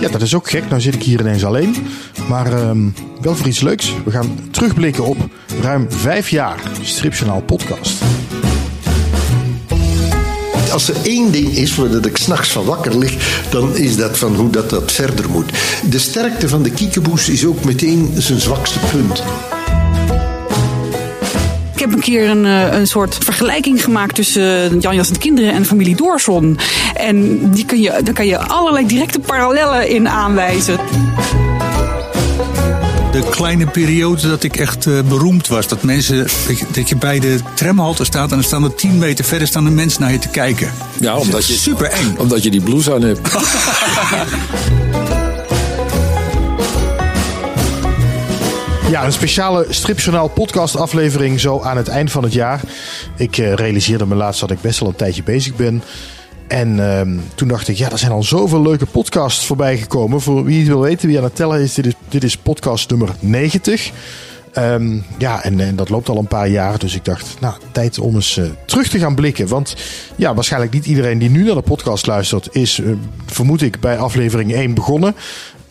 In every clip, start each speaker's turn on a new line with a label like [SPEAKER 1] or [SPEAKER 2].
[SPEAKER 1] Ja, dat is ook gek. Nou zit ik hier ineens alleen. Maar ehm, wel voor iets leuks. We gaan terugblikken op ruim vijf jaar Stripjournaal podcast.
[SPEAKER 2] Als er één ding is waar dat ik s'nachts van wakker lig, dan is dat van hoe dat, dat verder moet. De sterkte van de kiekeboes is ook meteen zijn zwakste punt.
[SPEAKER 3] Ik heb een keer een, eh, een soort vergelijking gemaakt tussen Jan Jas en de kinderen en familie Doorson. En die kun je, daar kan je allerlei directe parallellen in aanwijzen.
[SPEAKER 4] De kleine periode dat ik echt uh, beroemd was. Dat mensen, dat je, dat je, bij de tramhalte staat en dan staan er 10 meter verder staan de mensen naar je te kijken.
[SPEAKER 5] Ja, omdat je,
[SPEAKER 4] super eng.
[SPEAKER 5] Omdat je die blouse aan hebt.
[SPEAKER 1] Ja, een speciale stripjournaal podcast aflevering zo aan het eind van het jaar. Ik uh, realiseerde me laatst dat ik best wel een tijdje bezig ben. En uh, toen dacht ik, ja, er zijn al zoveel leuke podcasts voorbij gekomen. Voor wie het wil weten, wie aan het tellen is, dit is, podcast nummer 90. Um, ja, en, en, dat loopt al een paar jaar. Dus ik dacht, nou, tijd om eens uh, terug te gaan blikken. Want ja, waarschijnlijk niet iedereen die nu naar de podcast luistert, is, uh, vermoed ik, bij aflevering 1 begonnen.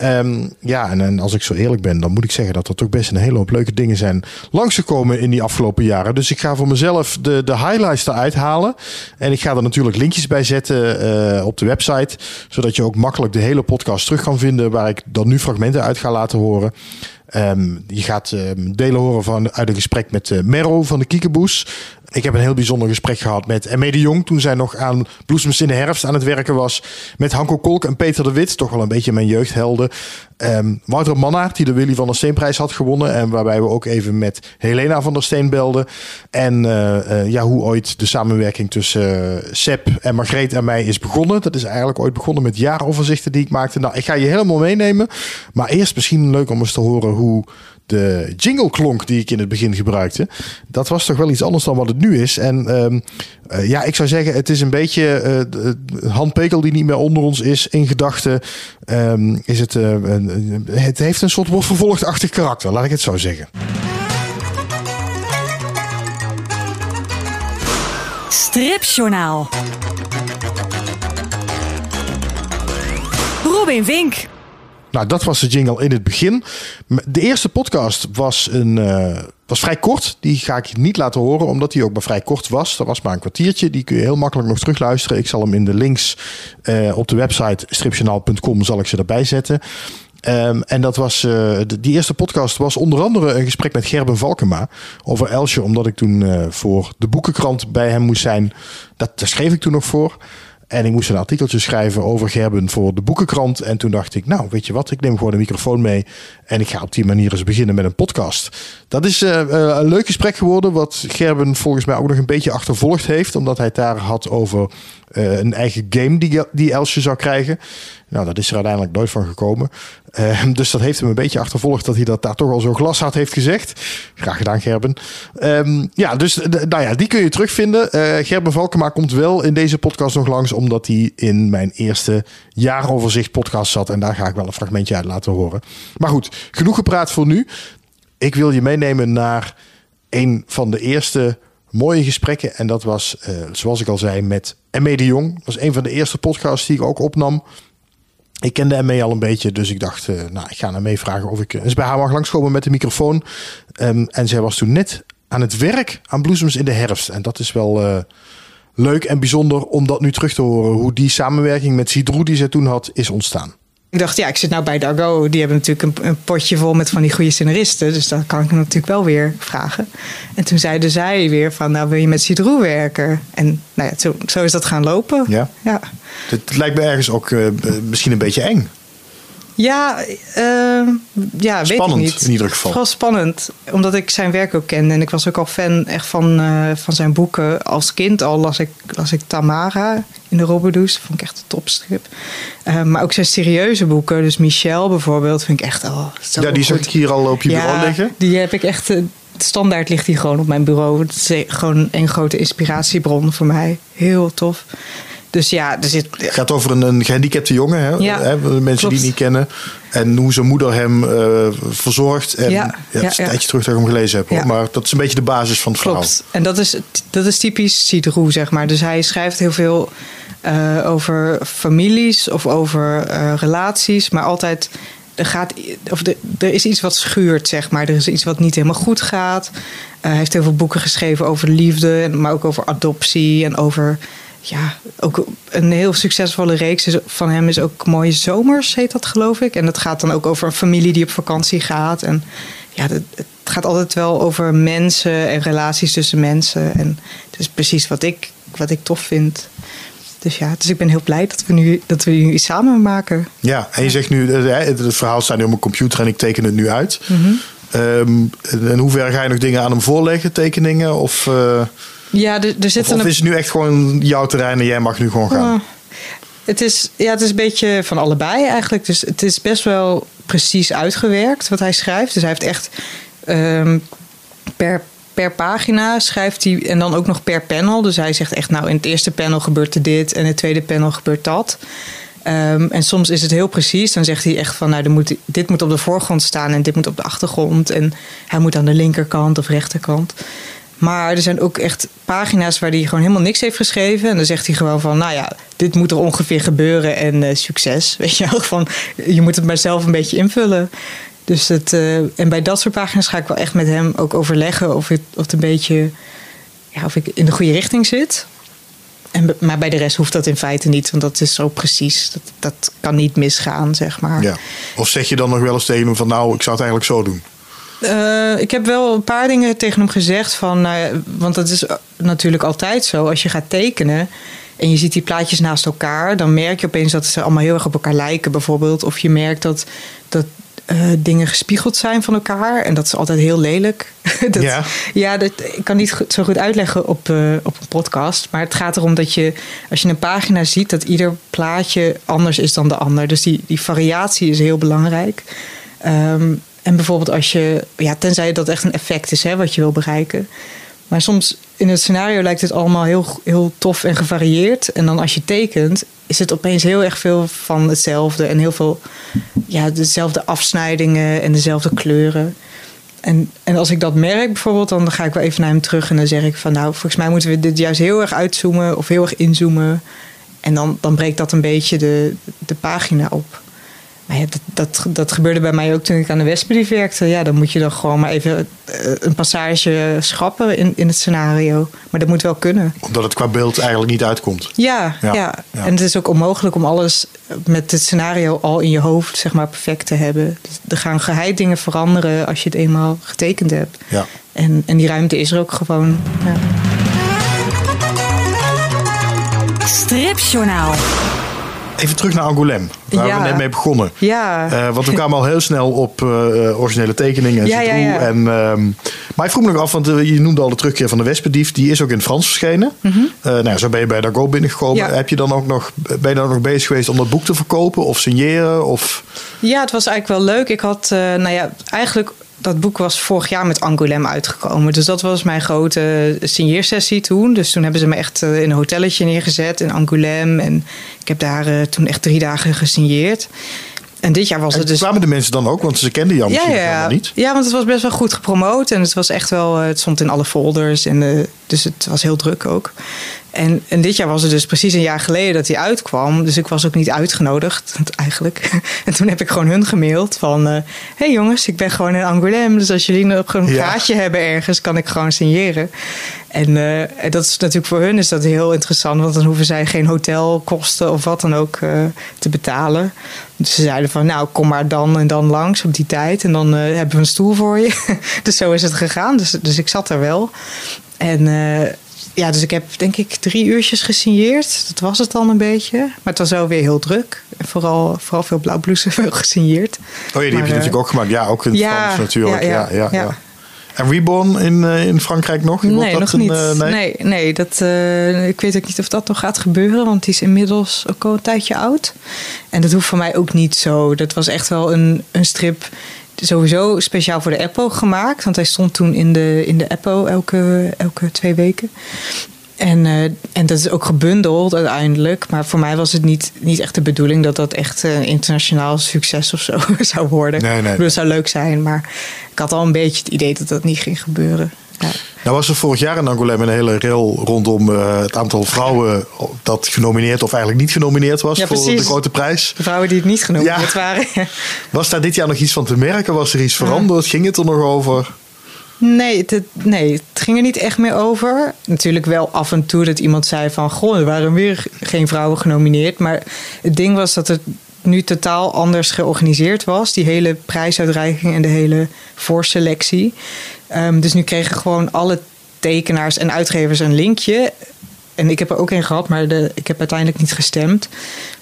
[SPEAKER 1] Um, ja, en, als ik zo eerlijk ben, dan moet ik zeggen dat er toch best een hele hoop leuke dingen zijn langsgekomen in die afgelopen jaren. Dus ik ga voor mezelf de, de highlights eruit halen. En ik ga er natuurlijk linkjes bij zetten uh, op de website. Zodat je ook makkelijk de hele podcast terug kan vinden waar ik dan nu fragmenten uit ga laten horen. Um, je gaat um, delen horen van, uit een gesprek met uh, van de Kiekeboes. Ik heb een heel bijzonder gesprek gehad met Emme de Jong. Toen zij nog aan Bloesems in de herfst aan het werken was. Met Hanko Kolk en Peter de Wit. Toch wel een beetje mijn jeugdhelden. Um, Wouter Mannaert, die de Willy van der Steenprijs had gewonnen. En waarbij we ook even met Helena van der Steen belden. En uh, uh, ja, hoe ooit de samenwerking tussen uh, Seb en Margreet en mij is begonnen. Dat is eigenlijk ooit begonnen met jaaroverzichten die ik maakte. Nou, ik ga je helemaal meenemen. Maar eerst misschien leuk om eens te horen hoe de jingle klonk die ik in het begin gebruikte. Dat was toch wel iets anders dan wat het nu is. En um, uh, ja, ik zou zeggen, het is een beetje uh, Han Pekel die niet meer onder ons is. In gedachten um, is het, het heeft een soort wordt vervolgdachtig karakter, laat ik het zo zeggen.
[SPEAKER 6] Stripjournaal. Robin Vink.
[SPEAKER 1] Nou, dat was de jingle in het begin. De eerste podcast was, een, uh, was vrij kort. Die ga ik niet laten horen, omdat die ook maar vrij kort was. Dat was maar een kwartiertje. Die kun je heel makkelijk nog terugluisteren. Ik zal hem in de links uh, op de website stripjournaal.com zal ik ze erbij zetten. Um, en dat was, de, die eerste podcast was onder andere een gesprek met Gerben Valkema over Elsje, omdat ik toen voor de boekenkrant bij hem moest zijn. Dat, daar schreef ik toen nog voor. En ik moest een artikeltje schrijven over Gerben voor de boekenkrant. En toen dacht ik, nou, weet je wat, ik neem gewoon de microfoon mee. En ik ga op die manier eens beginnen met een podcast. Dat is uh, een leuk gesprek geworden, wat Gerben volgens mij ook nog een beetje achtervolgd heeft. Omdat hij het daar had over uh, een eigen game die, die Elsje zou krijgen. Nou, dat is er uiteindelijk nooit van gekomen. Uh, dus dat heeft hem een beetje achtervolgd dat hij dat daar toch al zo glashard heeft gezegd. Graag gedaan, Gerben. Um, ja, dus nou ja, die kun je terugvinden. Uh, Gerben Valkema komt wel in deze podcast nog langs, omdat hij in mijn eerste jaaroverzicht podcast zat. En daar ga ik wel een fragmentje uit laten horen. Maar goed, genoeg gepraat voor nu. Ik wil je meenemen naar een van de eerste mooie gesprekken. En dat was, uh, zoals ik al zei, met Emme de Jong. Dat was een van de eerste podcasts die ik ook opnam. Ik kende ME al een beetje, dus ik dacht, uh, nou, ik ga naar mee vragen of ik eens bij haar mag langskomen met de microfoon. Um, en zij was toen net aan het werk aan Bloesems in de herfst. En dat is wel uh, leuk en bijzonder om dat nu terug te horen. Hoe die samenwerking met Sidroe die zij toen had, is ontstaan.
[SPEAKER 3] Ik dacht, ja, ik zit nou bij Dargo. Die hebben natuurlijk een, een, potje vol met van die goede scenaristen. Dus dat kan ik natuurlijk wel weer vragen. En toen zeiden zij weer van, nou wil je met Cidroe werken? En nou ja, zo, zo, is dat gaan lopen.
[SPEAKER 1] Ja?
[SPEAKER 3] ja.
[SPEAKER 1] Het lijkt me ergens ook uh, misschien een beetje eng.
[SPEAKER 3] Ja, uh, ja
[SPEAKER 1] spannend,
[SPEAKER 3] weet ik niet.
[SPEAKER 1] in ieder geval.
[SPEAKER 3] Vooral spannend, omdat ik zijn werk ook kende. En ik was ook al fan echt van, uh, van zijn boeken. Als kind al las ik, las ik Tamara in de Robberdoes. Dat vond ik echt een topstrip. Uh, maar ook zijn serieuze boeken. Dus Michel bijvoorbeeld vind ik echt al zo
[SPEAKER 1] Ja, die zag ik hier al op je
[SPEAKER 3] ja,
[SPEAKER 1] bureau liggen.
[SPEAKER 3] die heb ik echt... Uh, standaard ligt die gewoon op mijn bureau. Het is gewoon een grote inspiratiebron voor mij. Heel tof. Dus ja, er zit.
[SPEAKER 1] Het gaat over een, een gehandicapte jongen, hè?
[SPEAKER 3] Ja,
[SPEAKER 1] hè? Mensen die het niet kennen. En hoe zijn moeder hem eh, verzorgt. En, ja,
[SPEAKER 3] Ja,
[SPEAKER 1] het is een tijdje terug dat ik hem gelezen heb. Hoor. Maar dat is een beetje de basis van het
[SPEAKER 3] Klopt. En dat is, dat is typisch Citroën, zeg maar. Dus hij schrijft heel veel eh, over families of over eh, relaties, maar altijd. Er, gaat, of er, er is iets wat schuurt, zeg maar. Er is iets wat niet helemaal goed gaat. Hij heeft heel veel boeken geschreven over liefde, maar ook over adoptie en over. Ja, ook een heel succesvolle reeks is- van hem is ook Mooie Zomers, heet dat geloof ik. En dat gaat dan ook over een familie die op vakantie gaat. En ja, het, gaat altijd wel over mensen en relaties tussen mensen. En het is precies wat ik, wat ik tof vind. Dus ja, dus ik ben heel blij dat we nu, dat we nu iets samen maken.
[SPEAKER 1] Ja, en je zegt nu, eh, het, verhaal staat nu op mijn computer en ik teken het nu uit.
[SPEAKER 3] Mhm.
[SPEAKER 1] Ehm, in hoeverre ga je nog dingen aan hem voorleggen, tekeningen? Of, eh,
[SPEAKER 3] Ja, er, er
[SPEAKER 1] of,
[SPEAKER 3] zitten
[SPEAKER 1] of
[SPEAKER 3] een
[SPEAKER 1] is het nu echt gewoon jouw terrein en jij mag nu gewoon gaan?
[SPEAKER 3] Ah, het, is, ja, het is een beetje van allebei eigenlijk. Dus het is best wel precies uitgewerkt wat hij schrijft. Dus hij heeft echt ehm, per, per pagina schrijft hij en dan ook nog per panel. Dus hij zegt echt, nou in het eerste panel gebeurt er dit en in het tweede panel gebeurt dat. Ehm, en soms is het heel precies. Dan zegt hij echt van, nou, moet, dit moet op de voorgrond staan en dit moet op de achtergrond. En hij moet aan de linkerkant of rechterkant. Maar er zijn ook echt pagina's waar hij gewoon helemaal niks heeft geschreven. En dan zegt hij gewoon van, nou ja, dit moet er ongeveer gebeuren en eh, succes. Weet je wel, van, je moet het maar zelf een beetje invullen. Dus het, eh, en bij dat soort pagina's ga ik wel echt met hem ook overleggen of het, of het een beetje, ja, of ik in de goede richting zit. En, maar bij de rest hoeft dat in feite niet, want dat is zo precies. Dat, dat kan niet misgaan, zeg maar.
[SPEAKER 1] Ja. Of zeg je dan nog wel eens tegen hem van nou, ik zou het eigenlijk zo doen?
[SPEAKER 3] Eh, ik heb wel een paar dingen tegen hem gezegd. Van, nou want dat is natuurlijk altijd zo. Als je gaat tekenen en je ziet die plaatjes naast elkaar... dan merk je opeens dat ze allemaal heel erg op elkaar lijken bijvoorbeeld. Of je merkt dat, dat eh, dingen gespiegeld zijn van elkaar. En dat is altijd heel lelijk. dat,
[SPEAKER 1] Ja.
[SPEAKER 3] ja, dat, ik kan niet goed- zo goed uitleggen op, eh, op een podcast. Maar het gaat erom dat je, als je een pagina ziet... dat ieder plaatje anders is dan de ander. Dus die, die variatie is heel belangrijk. Ehm, en bijvoorbeeld als je, ja, tenzij dat echt een effect is hè, wat je wil bereiken. Maar soms in het scenario lijkt het allemaal heel, heel tof en gevarieerd. En dan als je tekent, is het opeens heel erg veel van hetzelfde. En heel veel, ja, dezelfde afsnijdingen en dezelfde kleuren. En, en als ik dat merk bijvoorbeeld, dan ga ik wel even naar hem terug en dan zeg ik van nou, volgens mij moeten we dit juist heel erg uitzoomen of heel erg inzoomen. En dan, dan breekt dat een beetje de, de pagina op. Maar ja, dat, dat, dat gebeurde bij mij ook toen ik aan de Westbrief werkte. Ja, dan moet je dan gewoon maar even eh, een passage schrappen in, in het scenario. Maar dat moet wel kunnen.
[SPEAKER 1] Omdat het qua beeld eigenlijk niet uitkomt.
[SPEAKER 3] Ja,
[SPEAKER 1] Ja,
[SPEAKER 3] ja,
[SPEAKER 1] ja.
[SPEAKER 3] en het is ook onmogelijk om alles met het scenario al in je hoofd zeg maar, perfect te hebben. Dus er gaan geheid dingen veranderen als je het eenmaal getekend hebt.
[SPEAKER 1] Ja.
[SPEAKER 3] En, en die ruimte is er ook gewoon. Ja.
[SPEAKER 6] Stripjournaal.
[SPEAKER 1] Even terug naar Angoulême, waar
[SPEAKER 3] Ja.
[SPEAKER 1] we net mee begonnen.
[SPEAKER 3] Ja.
[SPEAKER 1] Eh, want we kwamen al heel snel op eh, originele tekeningen en
[SPEAKER 3] Ja, ja, ja.
[SPEAKER 1] En, ehm, maar ik vroeg me nog af, want eh, je noemde al de terugkeer van de Wespendief. Die is ook in het Frans verschenen. Eh, nou, zo ben je bij Dago binnengekomen. Heb je dan ook nog, ben je dan ook nog bezig geweest om dat boek te verkopen of signeren? Of...
[SPEAKER 3] Ja, het was eigenlijk wel leuk. Ik had, eh, nou ja, eigenlijk dat boek was vorig jaar met Angoulême uitgekomen. Dus dat was mijn grote signeersessie toen. Dus toen hebben ze me echt eh, in een hotelletje neergezet in Angoulême. En ik heb daar eh, toen echt drie dagen gesigneerd. En dit jaar was
[SPEAKER 1] En
[SPEAKER 3] het dus...
[SPEAKER 1] kwamen de mensen dan ook? Want ze kenden jou misschien nog helemaal niet.
[SPEAKER 3] ja, want het was best wel goed gepromoot. En het was echt wel, eh, het stond in alle folders. En, dus het was heel druk ook. En, en dit jaar was het dus precies een jaar geleden dat hij uitkwam. Dus ik was ook niet uitgenodigd, eigenlijk. En toen heb ik gewoon hun gemaild van... Hé hey jongens, ik ben gewoon in Angoulême. Dus als jullie nog een
[SPEAKER 1] Ja.
[SPEAKER 3] kaartje hebben ergens, kan ik gewoon signeren. En, eh, en dat is natuurlijk voor hun is dat heel interessant. Want dan hoeven zij geen hotelkosten of wat dan ook eh, te betalen. Dus ze zeiden van, nou kom maar dan en dan langs op die tijd. En dan eh, hebben we een stoel voor je. dus zo is het gegaan. Dus, dus ik zat er wel. En eh, ja, dus ik heb denk ik drie uurtjes gesigneerd. Dat was het dan een beetje. Maar het was wel weer heel druk. Vooral, vooral veel blauwbloesen veel gesigneerd.
[SPEAKER 1] Oh ja, die heb je
[SPEAKER 3] eh,
[SPEAKER 1] natuurlijk ook gemaakt. Ja, ook in het
[SPEAKER 3] ja,
[SPEAKER 1] Frans natuurlijk. Ja,
[SPEAKER 3] ja,
[SPEAKER 1] ja. En Reborn in, eh, in Frankrijk nog? Wordt
[SPEAKER 3] Nee,
[SPEAKER 1] dat
[SPEAKER 3] nog
[SPEAKER 1] een,
[SPEAKER 3] niet.
[SPEAKER 1] eh, nee?
[SPEAKER 3] nee, nee, dat, eh, ik weet ook niet of dat nog gaat gebeuren. Want die is inmiddels ook al een tijdje oud. En dat hoeft voor mij ook niet zo. Dat was echt wel een, een strip sowieso speciaal voor de Apple gemaakt. Want hij stond toen in de, in de Apple elke, elke twee weken. En, eh, en dat is ook gebundeld uiteindelijk. Maar voor mij was het niet, niet echt de bedoeling dat dat echt een internationaal succes of zo zou worden.
[SPEAKER 1] Nee, nee.
[SPEAKER 3] Ik bedoel, het zou leuk zijn, maar ik had al een beetje het idee dat dat niet ging gebeuren. Ja.
[SPEAKER 1] Nou was er vorig jaar in Angoulême een hele rel rondom eh, het aantal vrouwen dat genomineerd of eigenlijk niet genomineerd was
[SPEAKER 3] Ja,
[SPEAKER 1] voor
[SPEAKER 3] precies.
[SPEAKER 1] de grote prijs.
[SPEAKER 3] De vrouwen die het niet genomineerd
[SPEAKER 1] Ja.
[SPEAKER 3] waren.
[SPEAKER 1] Was daar dit jaar nog iets van te merken? Was er iets veranderd? Ging het er nog over?
[SPEAKER 3] Nee het, het- nee, het ging er niet echt meer over. Natuurlijk wel af en toe dat iemand zei van... goh, er waren weer geen vrouwen genomineerd. Maar het ding was dat het nu totaal anders georganiseerd was. Die hele prijsuitreiking en de hele voorselectie. Ehm, dus nu kregen gewoon alle tekenaars en uitgevers een linkje. En ik heb er ook een gehad, maar de, ik heb uiteindelijk niet gestemd.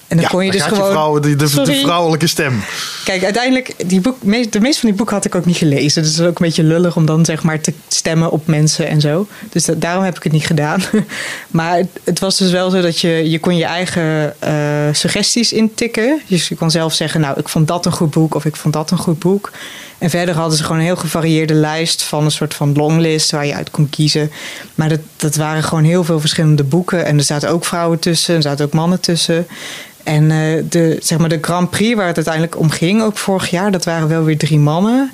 [SPEAKER 3] En dan
[SPEAKER 1] ja,
[SPEAKER 3] kon je dus gewoon...
[SPEAKER 1] je de, de, vrouwelijke stem.
[SPEAKER 3] Kijk, uiteindelijk, die boek, de meeste van die boeken had ik ook niet gelezen. Dus het is ook een beetje lullig om dan zeg maar te stemmen op mensen en zo. Dus dat, daarom heb ik het niet gedaan. Maar het, het was dus wel zo dat je, je kon je eigen eh, suggesties intikken. Dus je kon zelf zeggen, nou, ik vond dat een goed boek of ik vond dat een goed boek. En verder hadden ze gewoon een heel gevarieerde lijst van een soort van longlist waar je uit kon kiezen. Maar dat, dat waren gewoon heel veel verschillende boeken. En er zaten ook vrouwen tussen, er zaten ook mannen tussen. En eh, de, zeg maar de Grand Prix waar het uiteindelijk om ging, ook vorig jaar, dat waren wel weer drie mannen.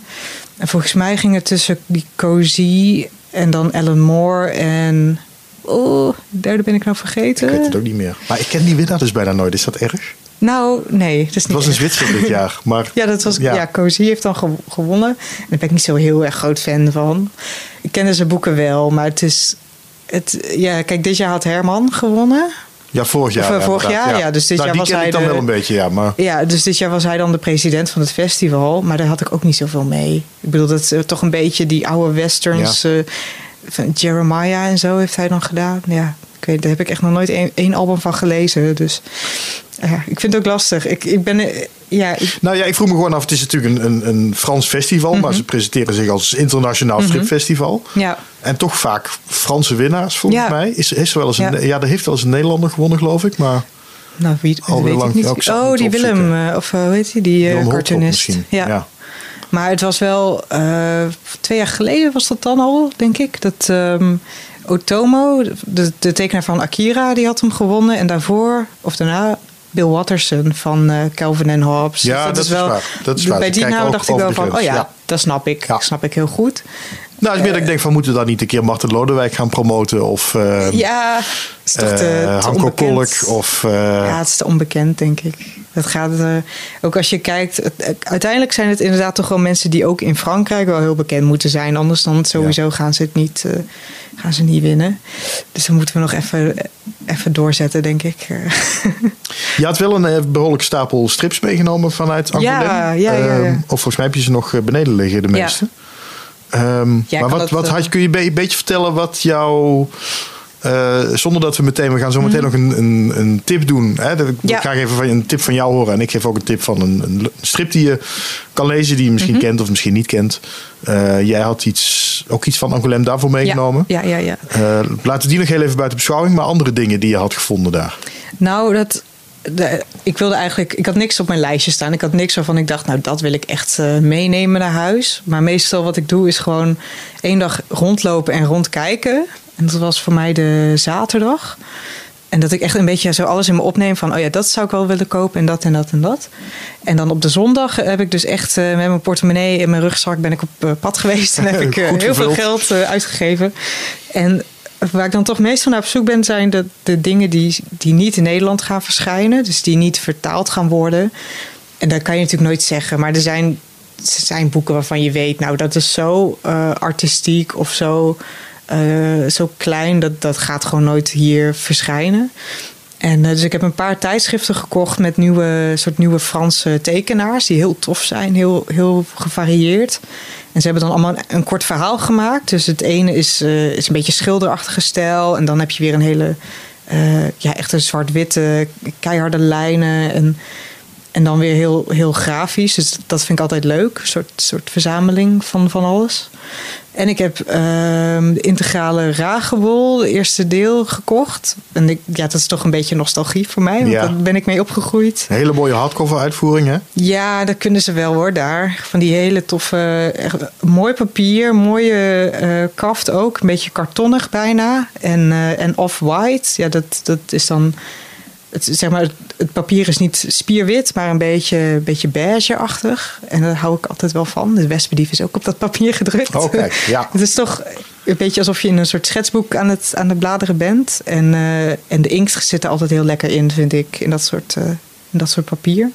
[SPEAKER 3] En volgens mij ging het tussen die Cozy en dan Ellen Moore en. Oh, de derde ben ik nou vergeten.
[SPEAKER 1] Ik weet het ook niet meer. Maar ik ken die winnaar dus bijna nooit. Is dat erg?
[SPEAKER 3] Nou, nee, dat is
[SPEAKER 1] Het
[SPEAKER 3] niet.
[SPEAKER 1] was in
[SPEAKER 3] erg.
[SPEAKER 1] Zwitserland dit jaar. Maar
[SPEAKER 3] Ja, dat was,
[SPEAKER 1] Ja.
[SPEAKER 3] ja. Cozy heeft dan ge- gewonnen. En daar ben ik niet zo heel erg groot fan van. Ik kende zijn boeken wel, maar het is. Het, ja, kijk, dit jaar had Herman gewonnen.
[SPEAKER 1] Ja, vorig jaar.
[SPEAKER 3] Of, eh, vorig jaar, ja, dus dit
[SPEAKER 1] Nou,
[SPEAKER 3] jaar was hij
[SPEAKER 1] dan
[SPEAKER 3] de-
[SPEAKER 1] wel een beetje, ja. Maar
[SPEAKER 3] Ja, dus dit jaar was hij dan de president van het festival. Maar daar had ik ook niet zoveel mee. Ik bedoel, dat is eh, toch een beetje die oude westerns. eh, van Jeremiah en zo heeft hij dan gedaan. Ja, ik weet, daar heb ik echt nog nooit één album van gelezen. Dus ja, ik vind het ook lastig. Ik, ik ben... eh, Ja, ik-
[SPEAKER 1] Nou ja, ik vroeg me gewoon af. Het is natuurlijk een, een, een Frans festival.
[SPEAKER 3] Mhm.
[SPEAKER 1] Maar ze presenteren zich als internationaal stripfestival.
[SPEAKER 3] ja.
[SPEAKER 1] En toch vaak Franse winnaars, volgens
[SPEAKER 3] Ja.
[SPEAKER 1] mij. Is, is er wel eens een,
[SPEAKER 3] Ja.
[SPEAKER 1] ja. er heeft wel eens een Nederlander gewonnen, geloof ik. Maar
[SPEAKER 3] Nou, wie,
[SPEAKER 1] Alweer lang-
[SPEAKER 3] ik niet. oh, die. Willem, eh, of eh, hoe heet die, die eh, cartoonist. Ja.
[SPEAKER 1] Ja.
[SPEAKER 3] Maar het was wel, eh, twee jaar geleden was dat dan al, denk ik. Dat ehm, Otomo, de, de tekenaar van Akira, die had hem gewonnen. En daarvoor, of daarna, Bill Watterson van eh, Calvin en Hobbes.
[SPEAKER 1] Ja, dat is waar. Dat is waar.
[SPEAKER 3] Bij die naam
[SPEAKER 1] ook
[SPEAKER 3] dacht ik wel van, oh ja, dat snap ik. Dat snap ik heel goed.
[SPEAKER 1] Nou, is meer dat ik denk van moeten we dan niet een keer Martin Lodewijk gaan promoten? Of eh
[SPEAKER 3] Ja, is toch te,
[SPEAKER 1] eh,
[SPEAKER 3] te
[SPEAKER 1] Hanko. Kolk? Of, eh,
[SPEAKER 3] Ja, het is te onbekend, denk ik. Dat gaat, eh, ook als je kijkt, het- uiteindelijk zijn het inderdaad toch wel mensen die ook in Frankrijk wel heel bekend moeten zijn. Anders dan sowieso gaan ze het niet, eh, gaan ze niet winnen. Dus dan moeten we nog even, even doorzetten, denk ik.
[SPEAKER 1] Je had wel een eh, behoorlijk stapel strips meegenomen vanuit Angoulême.
[SPEAKER 3] Ja, ja, ja, ja.
[SPEAKER 1] Ehm, of volgens mij heb je ze nog eh, beneden liggen, de meeste. Ehm,
[SPEAKER 3] Ja, ik
[SPEAKER 1] maar wat,
[SPEAKER 3] het,
[SPEAKER 1] wat
[SPEAKER 3] eh,
[SPEAKER 1] had, kun je een beetje vertellen wat jouw... eh, zonder dat we meteen... We gaan zo meteen nog een, een, een tip doen. Hè? Dat- Ik
[SPEAKER 3] Mhm.
[SPEAKER 1] Ga even van, een tip van jou horen. En ik geef ook een tip van een, een strip die je kan lezen... die je misschien
[SPEAKER 3] Mhm.
[SPEAKER 1] kent of misschien niet kent. Eh, jij had iets, ook iets van Angoulême daarvoor meegenomen.
[SPEAKER 3] Ja, ja, ja.
[SPEAKER 1] Laten we die nog heel even buiten beschouwing. Maar andere dingen die je had gevonden daar.
[SPEAKER 3] Nou, dat, de- ik wilde eigenlijk, ik had niks op mijn lijstje staan. Ik had niks waarvan ik dacht, nou, dat wil ik echt eh, meenemen naar huis. Maar meestal wat ik doe is gewoon één dag rondlopen en rondkijken. En dat was voor mij de zaterdag. En dat ik echt een beetje zo alles in me opneem van, oh ja, dat zou ik wel willen kopen en dat en dat en dat. En dan op de zondag heb ik dus echt eh, met mijn portemonnee en mijn rugzak ben ik op eh, pad geweest. En heb ik heel veel geld uitgegeven. En waar ik dan toch meestal naar op zoek ben, zijn de, de dingen die, die niet in Nederland gaan verschijnen. Dus die niet vertaald gaan worden. En dat kan je natuurlijk nooit zeggen. Maar er zijn, er zijn boeken waarvan je weet, nou, dat is zo eh, artistiek of zo, eh, zo klein. Dat, dat gaat gewoon nooit hier verschijnen. En eh, dus ik heb een paar tijdschriften gekocht met nieuwe, soort nieuwe Franse tekenaars. Die heel tof zijn, heel, heel gevarieerd. En ze hebben dan allemaal een, kort verhaal gemaakt. Dus het ene is, eh, is een beetje schilderachtige stijl. En dan heb je weer een hele, eh, ja, echt een zwart-witte, keiharde lijnen. En en dan weer heel, heel grafisch. Dus dat vind ik altijd leuk. Een soort, soort verzameling van, van alles. En ik heb ehm, de integrale Ragebol, het eerste deel, gekocht. En ik, ja, dat is toch een beetje nostalgie voor mij. Want
[SPEAKER 1] Ja.
[SPEAKER 3] daar ben ik mee opgegroeid.
[SPEAKER 1] Een hele mooie hardcover uitvoering, hè?
[SPEAKER 3] Ja, dat kunnen ze wel hoor, daar. Van die hele toffe, echt, mooi papier, mooie eh, kaft ook. Een beetje kartonnig bijna. En, eh, en off-white, ja, dat, dat is dan... Het, zeg maar, het, papier is niet spierwit, maar een beetje, beetje beige-achtig. En daar hou ik altijd wel van. De wespendief is ook op dat papier gedrukt.
[SPEAKER 1] Oh, kijk, ja.
[SPEAKER 3] Het is toch een beetje alsof je in een soort schetsboek aan het, aan het bladeren bent. En, eh, en de inkt zit er altijd heel lekker in, vind ik, in dat soort, eh, in dat soort papier.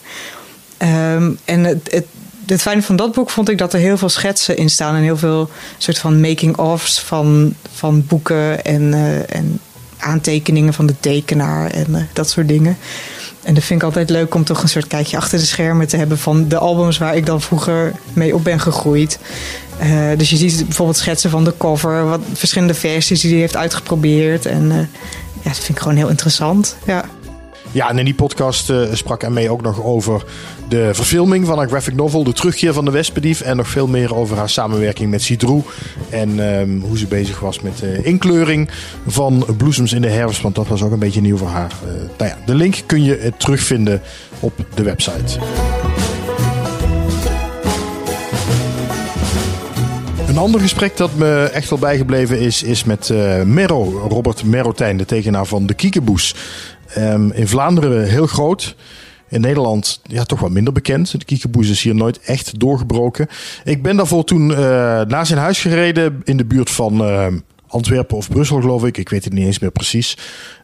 [SPEAKER 3] Ehm, en het, het, het fijne van dat boek vond ik dat er heel veel schetsen in staan. En heel veel soort van making-ofs van, van boeken en, eh, en aantekeningen van de tekenaar en eh, dat soort dingen. En dat vind ik altijd leuk om toch een soort kijkje achter de schermen te hebben van de albums waar ik dan vroeger mee op ben gegroeid. Eh, dus je ziet bijvoorbeeld schetsen van de cover, wat verschillende versies die hij heeft uitgeprobeerd. En eh, ja, dat vind ik gewoon heel interessant. Ja.
[SPEAKER 1] Ja, en in die podcast eh, sprak ME ook nog over de verfilming van haar graphic novel, de terugkeer van de Wespendief. En nog veel meer over haar samenwerking met Citroe. En ehm, hoe ze bezig was met de inkleuring van bloesems in de herfst. Want dat was ook een beetje nieuw voor haar. Eh, nou ja, de link kun je terugvinden op de website. Een ander gesprek dat me echt wel bijgebleven is, is met eh Merro, Robert Merrotijn, de tekenaar van de Kiekeboes. Ehm, in Vlaanderen heel groot. In Nederland ja, toch wat minder bekend. De Kiekeboes is hier nooit echt doorgebroken. Ik ben daarvoor toen eh, naar zijn huis gereden in de buurt van eh, Antwerpen of Brussel, geloof ik. Ik weet het niet eens meer precies.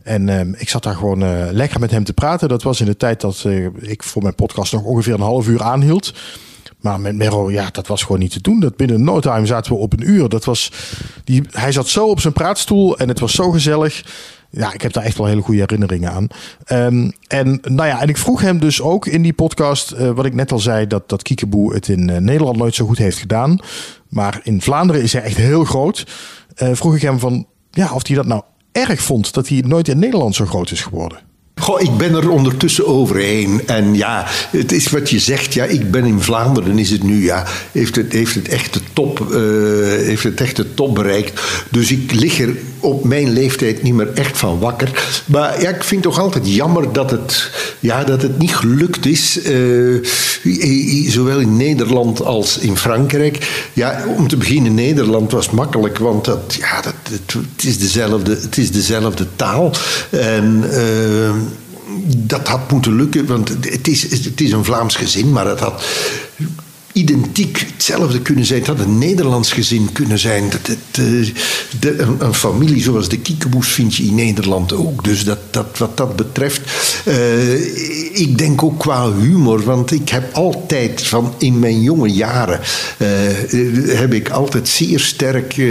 [SPEAKER 1] En ehm, ik zat daar gewoon eh, lekker met hem te praten. Dat was in de tijd dat ik voor mijn podcast nog ongeveer een half uur aanhield. Maar met Merro, ja, dat was gewoon niet te doen. Dat binnen no time zaten we op een uur. Dat was, die, hij zat zo op zijn praatstoel en het was zo gezellig. Ja, ik heb daar echt wel hele goede herinneringen aan. Ehm, en, nou ja, en ik vroeg hem dus ook in die podcast, eh, wat ik net al zei, dat, dat Kiekeboe het in eh, Nederland nooit zo goed heeft gedaan. Maar in Vlaanderen is hij echt heel groot. Eh, vroeg ik hem van, ja, of hij dat nou erg vond dat hij nooit in Nederland zo groot is geworden.
[SPEAKER 2] Goh, ik ben er ondertussen overheen. En ja, het is wat je zegt. Ja, ik ben in Vlaanderen, is het nu. Ja, heeft het, heeft het echt de top, eh, heeft het echt de top bereikt. Dus ik lig er op mijn leeftijd niet meer echt van wakker. Maar ja, ik vind het toch altijd jammer dat het, ja, dat het niet gelukt is. eh, zowel in Nederland als in Frankrijk. Ja, om te beginnen, Nederland was makkelijk, want dat, ja, dat, het, het is dezelfde, het is dezelfde taal. En. eh, dat had moeten lukken, want het is, het is een Vlaams gezin, maar het had identiek hetzelfde kunnen zijn. Het had een Nederlands gezin kunnen zijn. De, een, familie zoals de Kiekeboes vind je in Nederland ook. Dus dat, dat, wat dat betreft, eh, ik denk ook qua humor, want ik heb altijd van in mijn jonge jaren, eh, heb ik altijd zeer sterk eh,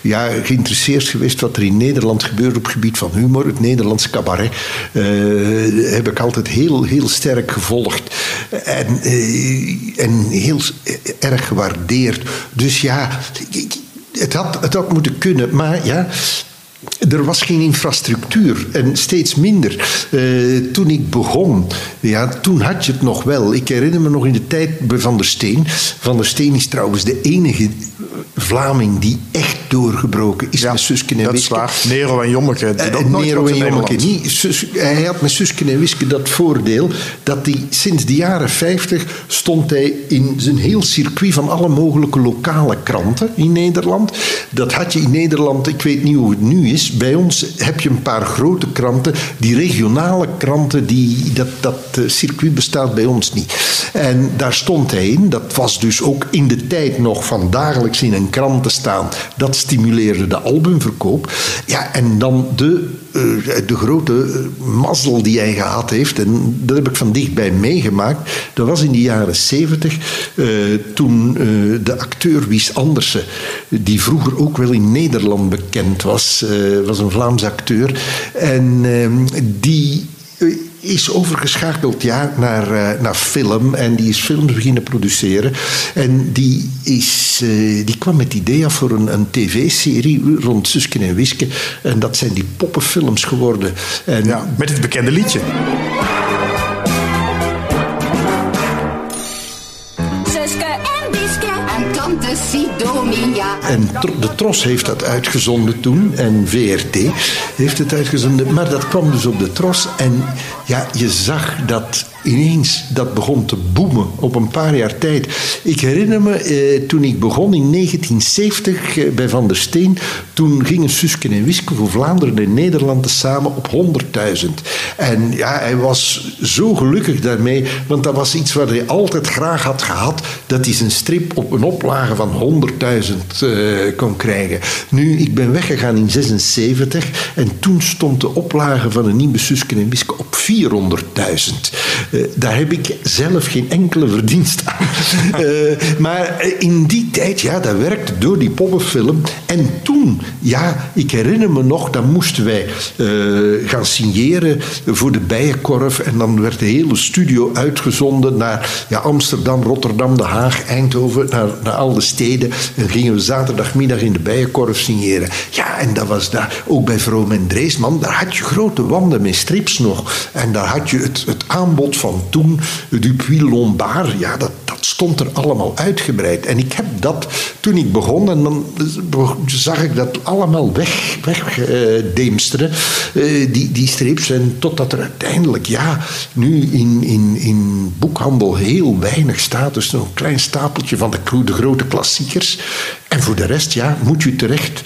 [SPEAKER 2] ja, geïnteresseerd geweest wat er in Nederland gebeurt op het gebied van humor. Het Nederlands cabaret heb ik altijd heel, heel sterk gevolgd. En, en heel erg gewaardeerd. Dus ja, het had, het had moeten kunnen. Maar ja, er was geen infrastructuur en steeds minder. Eh, toen ik begon, ja, toen had je het nog wel. Ik herinner me nog in de tijd bij Van der Steen. Van der Steen is trouwens de enige Vlaming die echt doorgebroken is met Susken en
[SPEAKER 1] dat is
[SPEAKER 2] Wiske.
[SPEAKER 1] waar. Nero en Jommeke.
[SPEAKER 2] Eh,
[SPEAKER 1] nooit
[SPEAKER 2] Nero en Jommeke niet. Sus- hij had met Suske en Wiske dat voordeel dat hij sinds de jaren 50 stond hij in zijn heel circuit van alle mogelijke lokale kranten in Nederland. Dat had je in Nederland, ik weet niet hoe het nu is. Bij ons heb je een paar grote kranten. Die regionale kranten, die, dat, dat eh, circuit bestaat bij ons niet. En daar stond hij in. Dat was dus ook in de tijd nog van dagelijks in een krant te staan. Dat stimuleerde de albumverkoop. Ja, en dan de, de grote eh, mazzel die hij gehad heeft. En dat heb ik van dichtbij meegemaakt. Dat was in de jaren zeventig. eh, toen eh, de acteur Wies Andersen, die vroeger ook wel in Nederland bekend was, eh, was een Vlaams acteur. En eh, die eh, is overgeschakeld ja, naar, eh, naar film en die is films beginnen produceren. En die, is, eh, die kwam met het idee af voor een, een tv-serie rond Susken en Wiske. En dat zijn die poppenfilms geworden. En
[SPEAKER 1] Ja, met het bekende liedje.
[SPEAKER 2] En de Tros heeft dat uitgezonden toen. En VRT heeft het uitgezonden. Maar dat kwam dus op de Tros. En ja, je zag dat ineens dat begon te boemen op een paar jaar tijd. Ik herinner me, eh, toen ik begon in 1970 eh, bij Van der Steen... toen gingen Susken en Wiske voor Vlaanderen en Nederland samen op 100.000. En ja, hij was zo gelukkig daarmee... want dat was iets wat hij altijd graag had gehad... dat hij zijn strip op een oplage van 100.000 eh, kon krijgen. Nu, ik ben weggegaan in 76 en toen stond de oplage van een nieuwe Susken en Wiske op 400.000. Eh, daar heb ik zelf geen enkele verdienst aan. Eh, maar in die tijd, ja, dat werkte door die poppenfilm. En toen, ja, ik herinner me nog, dan moesten wij eh, gaan signeren voor de Bijenkorf. En dan werd de hele studio uitgezonden naar ja, Amsterdam, Rotterdam, Den Haag, Eindhoven, naar, naar al de steden. En gingen we zaterdagmiddag in de Bijenkorf signeren. Ja, en dat was daar ook bij Vroom en Dreesman. Daar had je grote wanden met strips nog. En daar had je het, het aanbod van toen, Dupuis Lombard. Ja, dat, dat stond er allemaal uitgebreid. En ik heb dat toen ik begon, en dan zag ik dat allemaal weg, wegdeemsteren, eh, die, die strips. En totdat er uiteindelijk, ja, nu in, in, in boekhandel heel weinig staat. Dus nog een klein stapeltje van de, de grote klassiekers. En voor de rest, ja, moet je terecht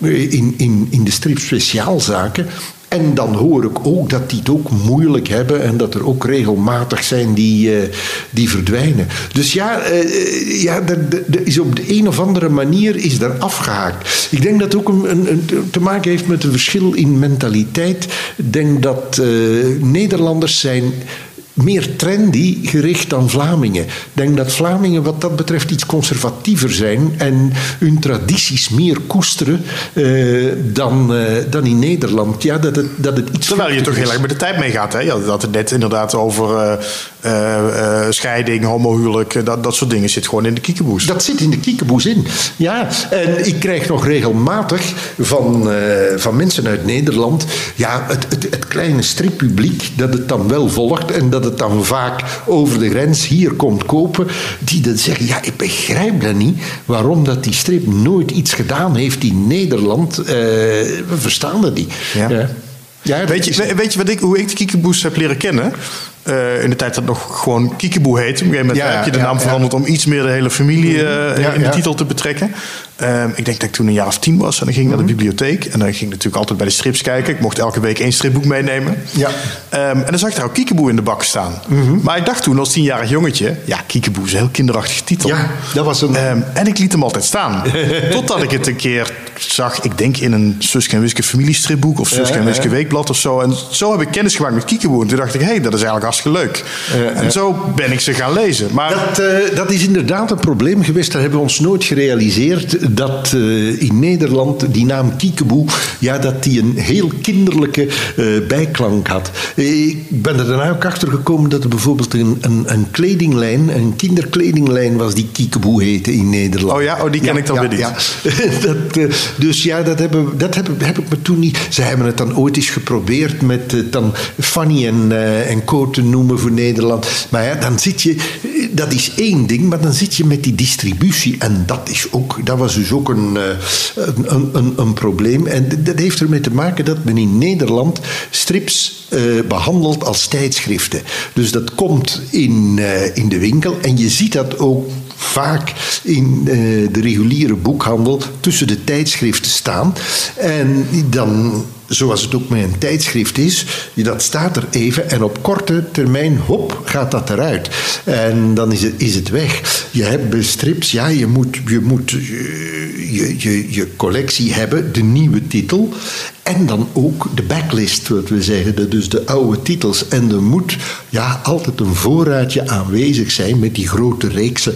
[SPEAKER 2] eh, in, in, in de strip speciaalzaken. En dan hoor ik ook dat die het ook moeilijk hebben en dat er ook regelmatig zijn die, eh, die verdwijnen. Dus ja, eh, ja er- er is op de een of andere manier is er afgehaakt. Ik denk dat het ook een, een, te maken heeft met een verschil in mentaliteit. Ik denk dat eh, Nederlanders zijn meer trendy gericht dan Vlamingen. Ik denk dat Vlamingen wat dat betreft iets conservatiever zijn en hun tradities meer koesteren eh, dan, eh, dan in Nederland. Ja, dat het, dat het iets
[SPEAKER 1] Terwijl je toch heel erg met de tijd meegaat. Hè? Je had het net inderdaad over eh, scheiding, homohuwelijk. Dat, dat soort dingen zit gewoon in de kiekeboes.
[SPEAKER 2] Dat zit in de kiekeboes in. Ja, en ik krijg nog regelmatig van, van mensen uit Nederland... Ja, het, het, het kleine strippubliek dat het dan wel volgt... en dat het dan vaak over de grens hier komt kopen... die dan zeggen, ja, ik begrijp dat niet... waarom dat die strip nooit iets gedaan heeft in Nederland. Eh, we verstaan dat niet.
[SPEAKER 1] Ja.
[SPEAKER 2] Ja. Ja, dat
[SPEAKER 1] Weet je, weet je wat ik, hoe ik de kiekeboes heb leren kennen? Eh, in de tijd dat het nog gewoon kiekeboe heette. Op een gegeven moment
[SPEAKER 2] Ja,
[SPEAKER 1] heb je de
[SPEAKER 2] ja,
[SPEAKER 1] naam
[SPEAKER 2] ja.
[SPEAKER 1] veranderd om iets meer de hele familie eh,
[SPEAKER 2] Ja,
[SPEAKER 1] in de titel te betrekken. Ehm, ik denk dat ik toen een jaar of tien was en dan ging ik
[SPEAKER 2] Mhm.
[SPEAKER 1] naar de bibliotheek. En dan ging ik natuurlijk altijd bij de strips kijken. Ik mocht elke week één stripboek meenemen.
[SPEAKER 2] Ja.
[SPEAKER 1] Ehm, en dan zag ik daar ook kiekeboe in de bak staan.
[SPEAKER 2] Mhm.
[SPEAKER 1] Maar ik dacht toen als tienjarig jongetje, ja, kiekeboe is een heel kinderachtige titel.
[SPEAKER 2] Ja, dat was een-
[SPEAKER 1] Ehm, en ik liet hem altijd staan. Totdat ik het een keer zag, ik denk in een Suske en Wiske familiestripboek of Suske en Wiske weekblad of zo. En zo heb ik kennis gemaakt met kiekeboe. En toen dacht ik, hé, hey, dat is eigenlijk hartstikke leuk. en zo ben ik ze gaan lezen. Maar
[SPEAKER 2] Dat, eh, dat is inderdaad een probleem geweest. Dat hebben we ons nooit gerealiseerd. Dat eh, in Nederland die naam Kiekeboe, ja, dat die een heel kinderlijke eh, bijklank had. Eh, Ik ben er daarna ook achter gekomen dat er bijvoorbeeld een, een, een kledinglijn, een kinderkledinglijn was die Kiekeboe heette in Nederland.
[SPEAKER 1] Oh ja? Oh, die ken ik dan weer niet.
[SPEAKER 2] dat, eh, dus ja, dat, hebben, dat heb, heb ik me toen niet. Ze hebben het dan ooit eens geprobeerd met eh, dan Fanny en, en Co te noemen voor Nederland. Maar ja, dan zit je, dat is één ding, maar dan zit je met die distributie. En dat, is ook, dat was dus ook een, eh, een, een, een, een probleem. En dat heeft ermee te maken dat men in Nederland strips eh, behandelt als tijdschriften. Dus dat komt in, eh, in de winkel en je ziet dat ook vaak in de reguliere boekhandel tussen de tijdschriften staan. En dan, zoals het ook met een tijdschrift is, dat staat er even en op korte termijn, hop, gaat dat eruit. En dan is het, is het weg. Je hebt strips, ja, je moet, je, moet eh, je, je, je collectie hebben, de nieuwe titel. En dan ook de backlist, wat we zeggen, dus de oude titels. En er moet ja, altijd een voorraadje aanwezig zijn met die grote reeksen.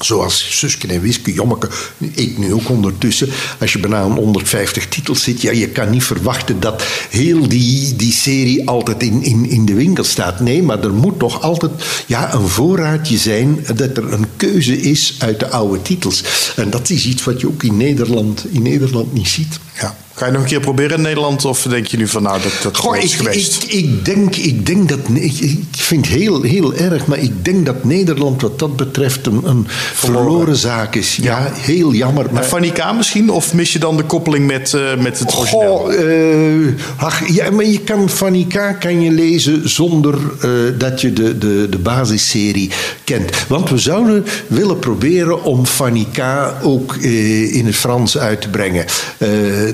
[SPEAKER 2] Zoals Susken en Wiske, Jommeke, ik nu ook ondertussen. Als je bijna aan 150 titels zit, ja, je kan niet verwachten dat heel die, die serie altijd in, in, in de winkel staat. Nee, maar er moet toch altijd ja, een voorraadje zijn dat er een keuze is uit de oude titels. En dat is iets wat je ook in Nederland, in Nederland niet ziet.
[SPEAKER 1] Ja. Ga je nog een keer proberen in Nederland? Of denk je nu van nou, dat, dat
[SPEAKER 2] Goh,
[SPEAKER 1] is
[SPEAKER 2] ik,
[SPEAKER 1] geweest?
[SPEAKER 2] ik, ik, denk, ik denk dat. Ik, ik vind het heel, heel erg, maar ik denk dat Nederland wat dat betreft een, een verloren. zaak is. Ja, heel jammer. Maar
[SPEAKER 1] Maar Fanny K misschien? Of mis je dan de koppeling met, eh, met het origineel?
[SPEAKER 2] Goh, eh, ach, ja, maar je kan Fanny K. kan je lezen zonder eh, dat je de, de, de basisserie kent. Want we zouden willen proberen om Fanny K. ook in het Frans uit te brengen.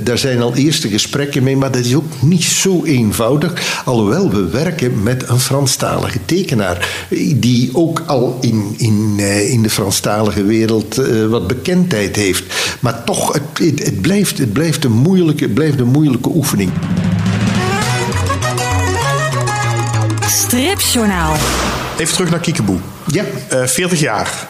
[SPEAKER 2] Daar zijn al eerste gesprekken mee, maar dat is ook niet zo eenvoudig. Alhoewel we werken met een Franstalige tekenaar. eh, Die ook al in, in, eh, in de Franstalige wereld eh, wat bekendheid heeft. Maar toch, het, het, het blijft, het blijft, een moeilijke, het blijft een moeilijke oefening.
[SPEAKER 6] Stripjournaal.
[SPEAKER 1] Even terug naar Kiekeboe.
[SPEAKER 2] Ja.
[SPEAKER 1] Eh 40 jaar.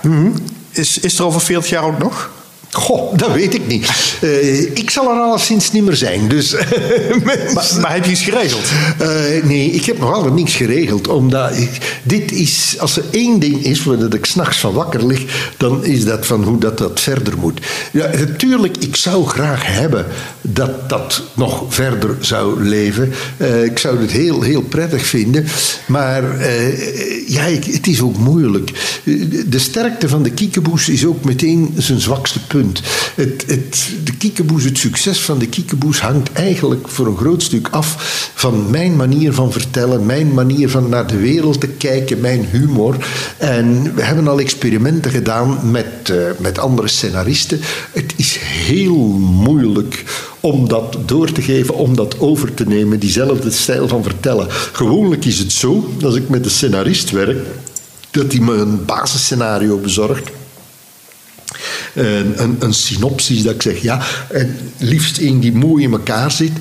[SPEAKER 1] is, is er over 40 jaar ook nog?
[SPEAKER 2] Goh, dat weet ik niet. Eh, ik zal er alleszins niet meer zijn. Dus,
[SPEAKER 1] Maar, maar heb je iets geregeld?
[SPEAKER 2] Eh, nee, ik heb nog altijd niks geregeld. Omdat ik, dit is, als er één ding is waar dat ik s'nachts van wakker lig, dan is dat van hoe dat, dat verder moet. Ja, natuurlijk, ik zou graag hebben dat dat nog verder zou leven. Eh, ik zou het heel, heel prettig vinden. Maar ja, ik- het is ook moeilijk. De sterkte van de kiekeboes is ook meteen zijn zwakste punt. Het, de kiekeboes, het succes van de kiekeboes hangt eigenlijk voor een groot stuk af van mijn manier van vertellen, mijn manier van naar de wereld te kijken, mijn humor. En we hebben al experimenten gedaan met, eh, met andere scenaristen. Het is heel moeilijk om dat door te geven, om dat over te nemen, diezelfde stijl van vertellen. Gewoonlijk is het zo, als ik met een scenarist werk, dat hij me een basisscenario bezorgt. Een, een, een synopsis dat ik zeg, ja, en liefst één die mooi in elkaar zit.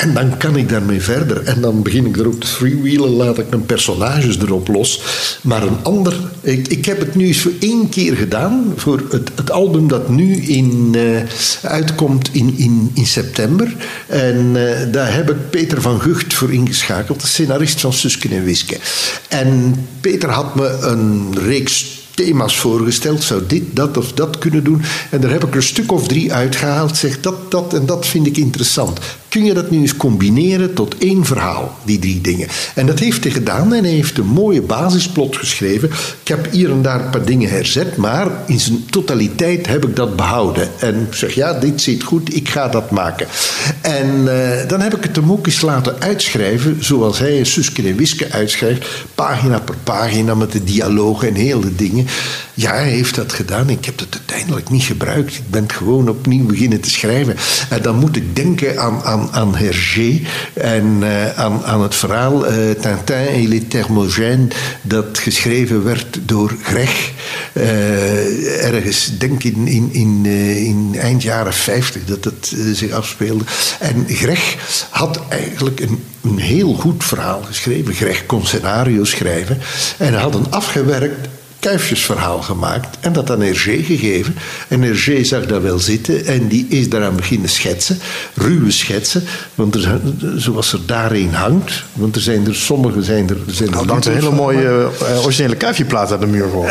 [SPEAKER 2] En dan kan ik daarmee verder. En dan begin ik erop te freewheelen, laat ik mijn personages erop los. Maar een ander... Ik, ik heb het nu eens voor één keer gedaan. Voor het, het album dat nu in, eh, uitkomt in, in, in september. En eh, daar heb ik Peter van Gucht voor ingeschakeld. De scenarist van Susken en Wiske. En Peter had me een reeks thema's voorgesteld. Zou dit, dat of dat kunnen doen? En daar heb ik er een stuk of drie uitgehaald. Zeg dat, dat en dat vind ik interessant. Kun je dat nu eens combineren tot één verhaal, die drie dingen? En dat heeft hij gedaan en hij heeft een mooie basisplot geschreven. Ik heb hier en daar een paar dingen herzet, maar in zijn totaliteit heb ik dat behouden. En zeg, ja, dit zit goed, ik ga dat maken. En eh, dan heb ik het hem ook eens laten uitschrijven, zoals hij een Suske en Wiske uitschrijft, pagina per pagina met de dialogen en hele dingen. Hij heeft dat gedaan. Ik heb het uiteindelijk niet gebruikt. Ik ben gewoon opnieuw beginnen te schrijven. En dan moet ik denken aan, aan, aan Hergé en eh, aan, aan het verhaal eh, Tintin et les Thermogènes, dat geschreven werd door Greg. Eh, ergens, denk in, in, in, eh, in eind jaren 50 dat eh, zich afspeelde. En Greg had eigenlijk een, een heel goed verhaal geschreven. Greg kon scenario schrijven. En had een afgewerkt kuifjesverhaal gemaakt en dat aan Hergé gegeven. En Hergé zag dat wel zitten en die is daaraan beginnen schetsen, ruwe schetsen, want er, zoals er daarin hangt, want er zijn er sommige zijn er. zijn er
[SPEAKER 1] Nou, een hele
[SPEAKER 2] van.
[SPEAKER 1] mooie eh, originele kuifjeplaat aan de muur gewoon.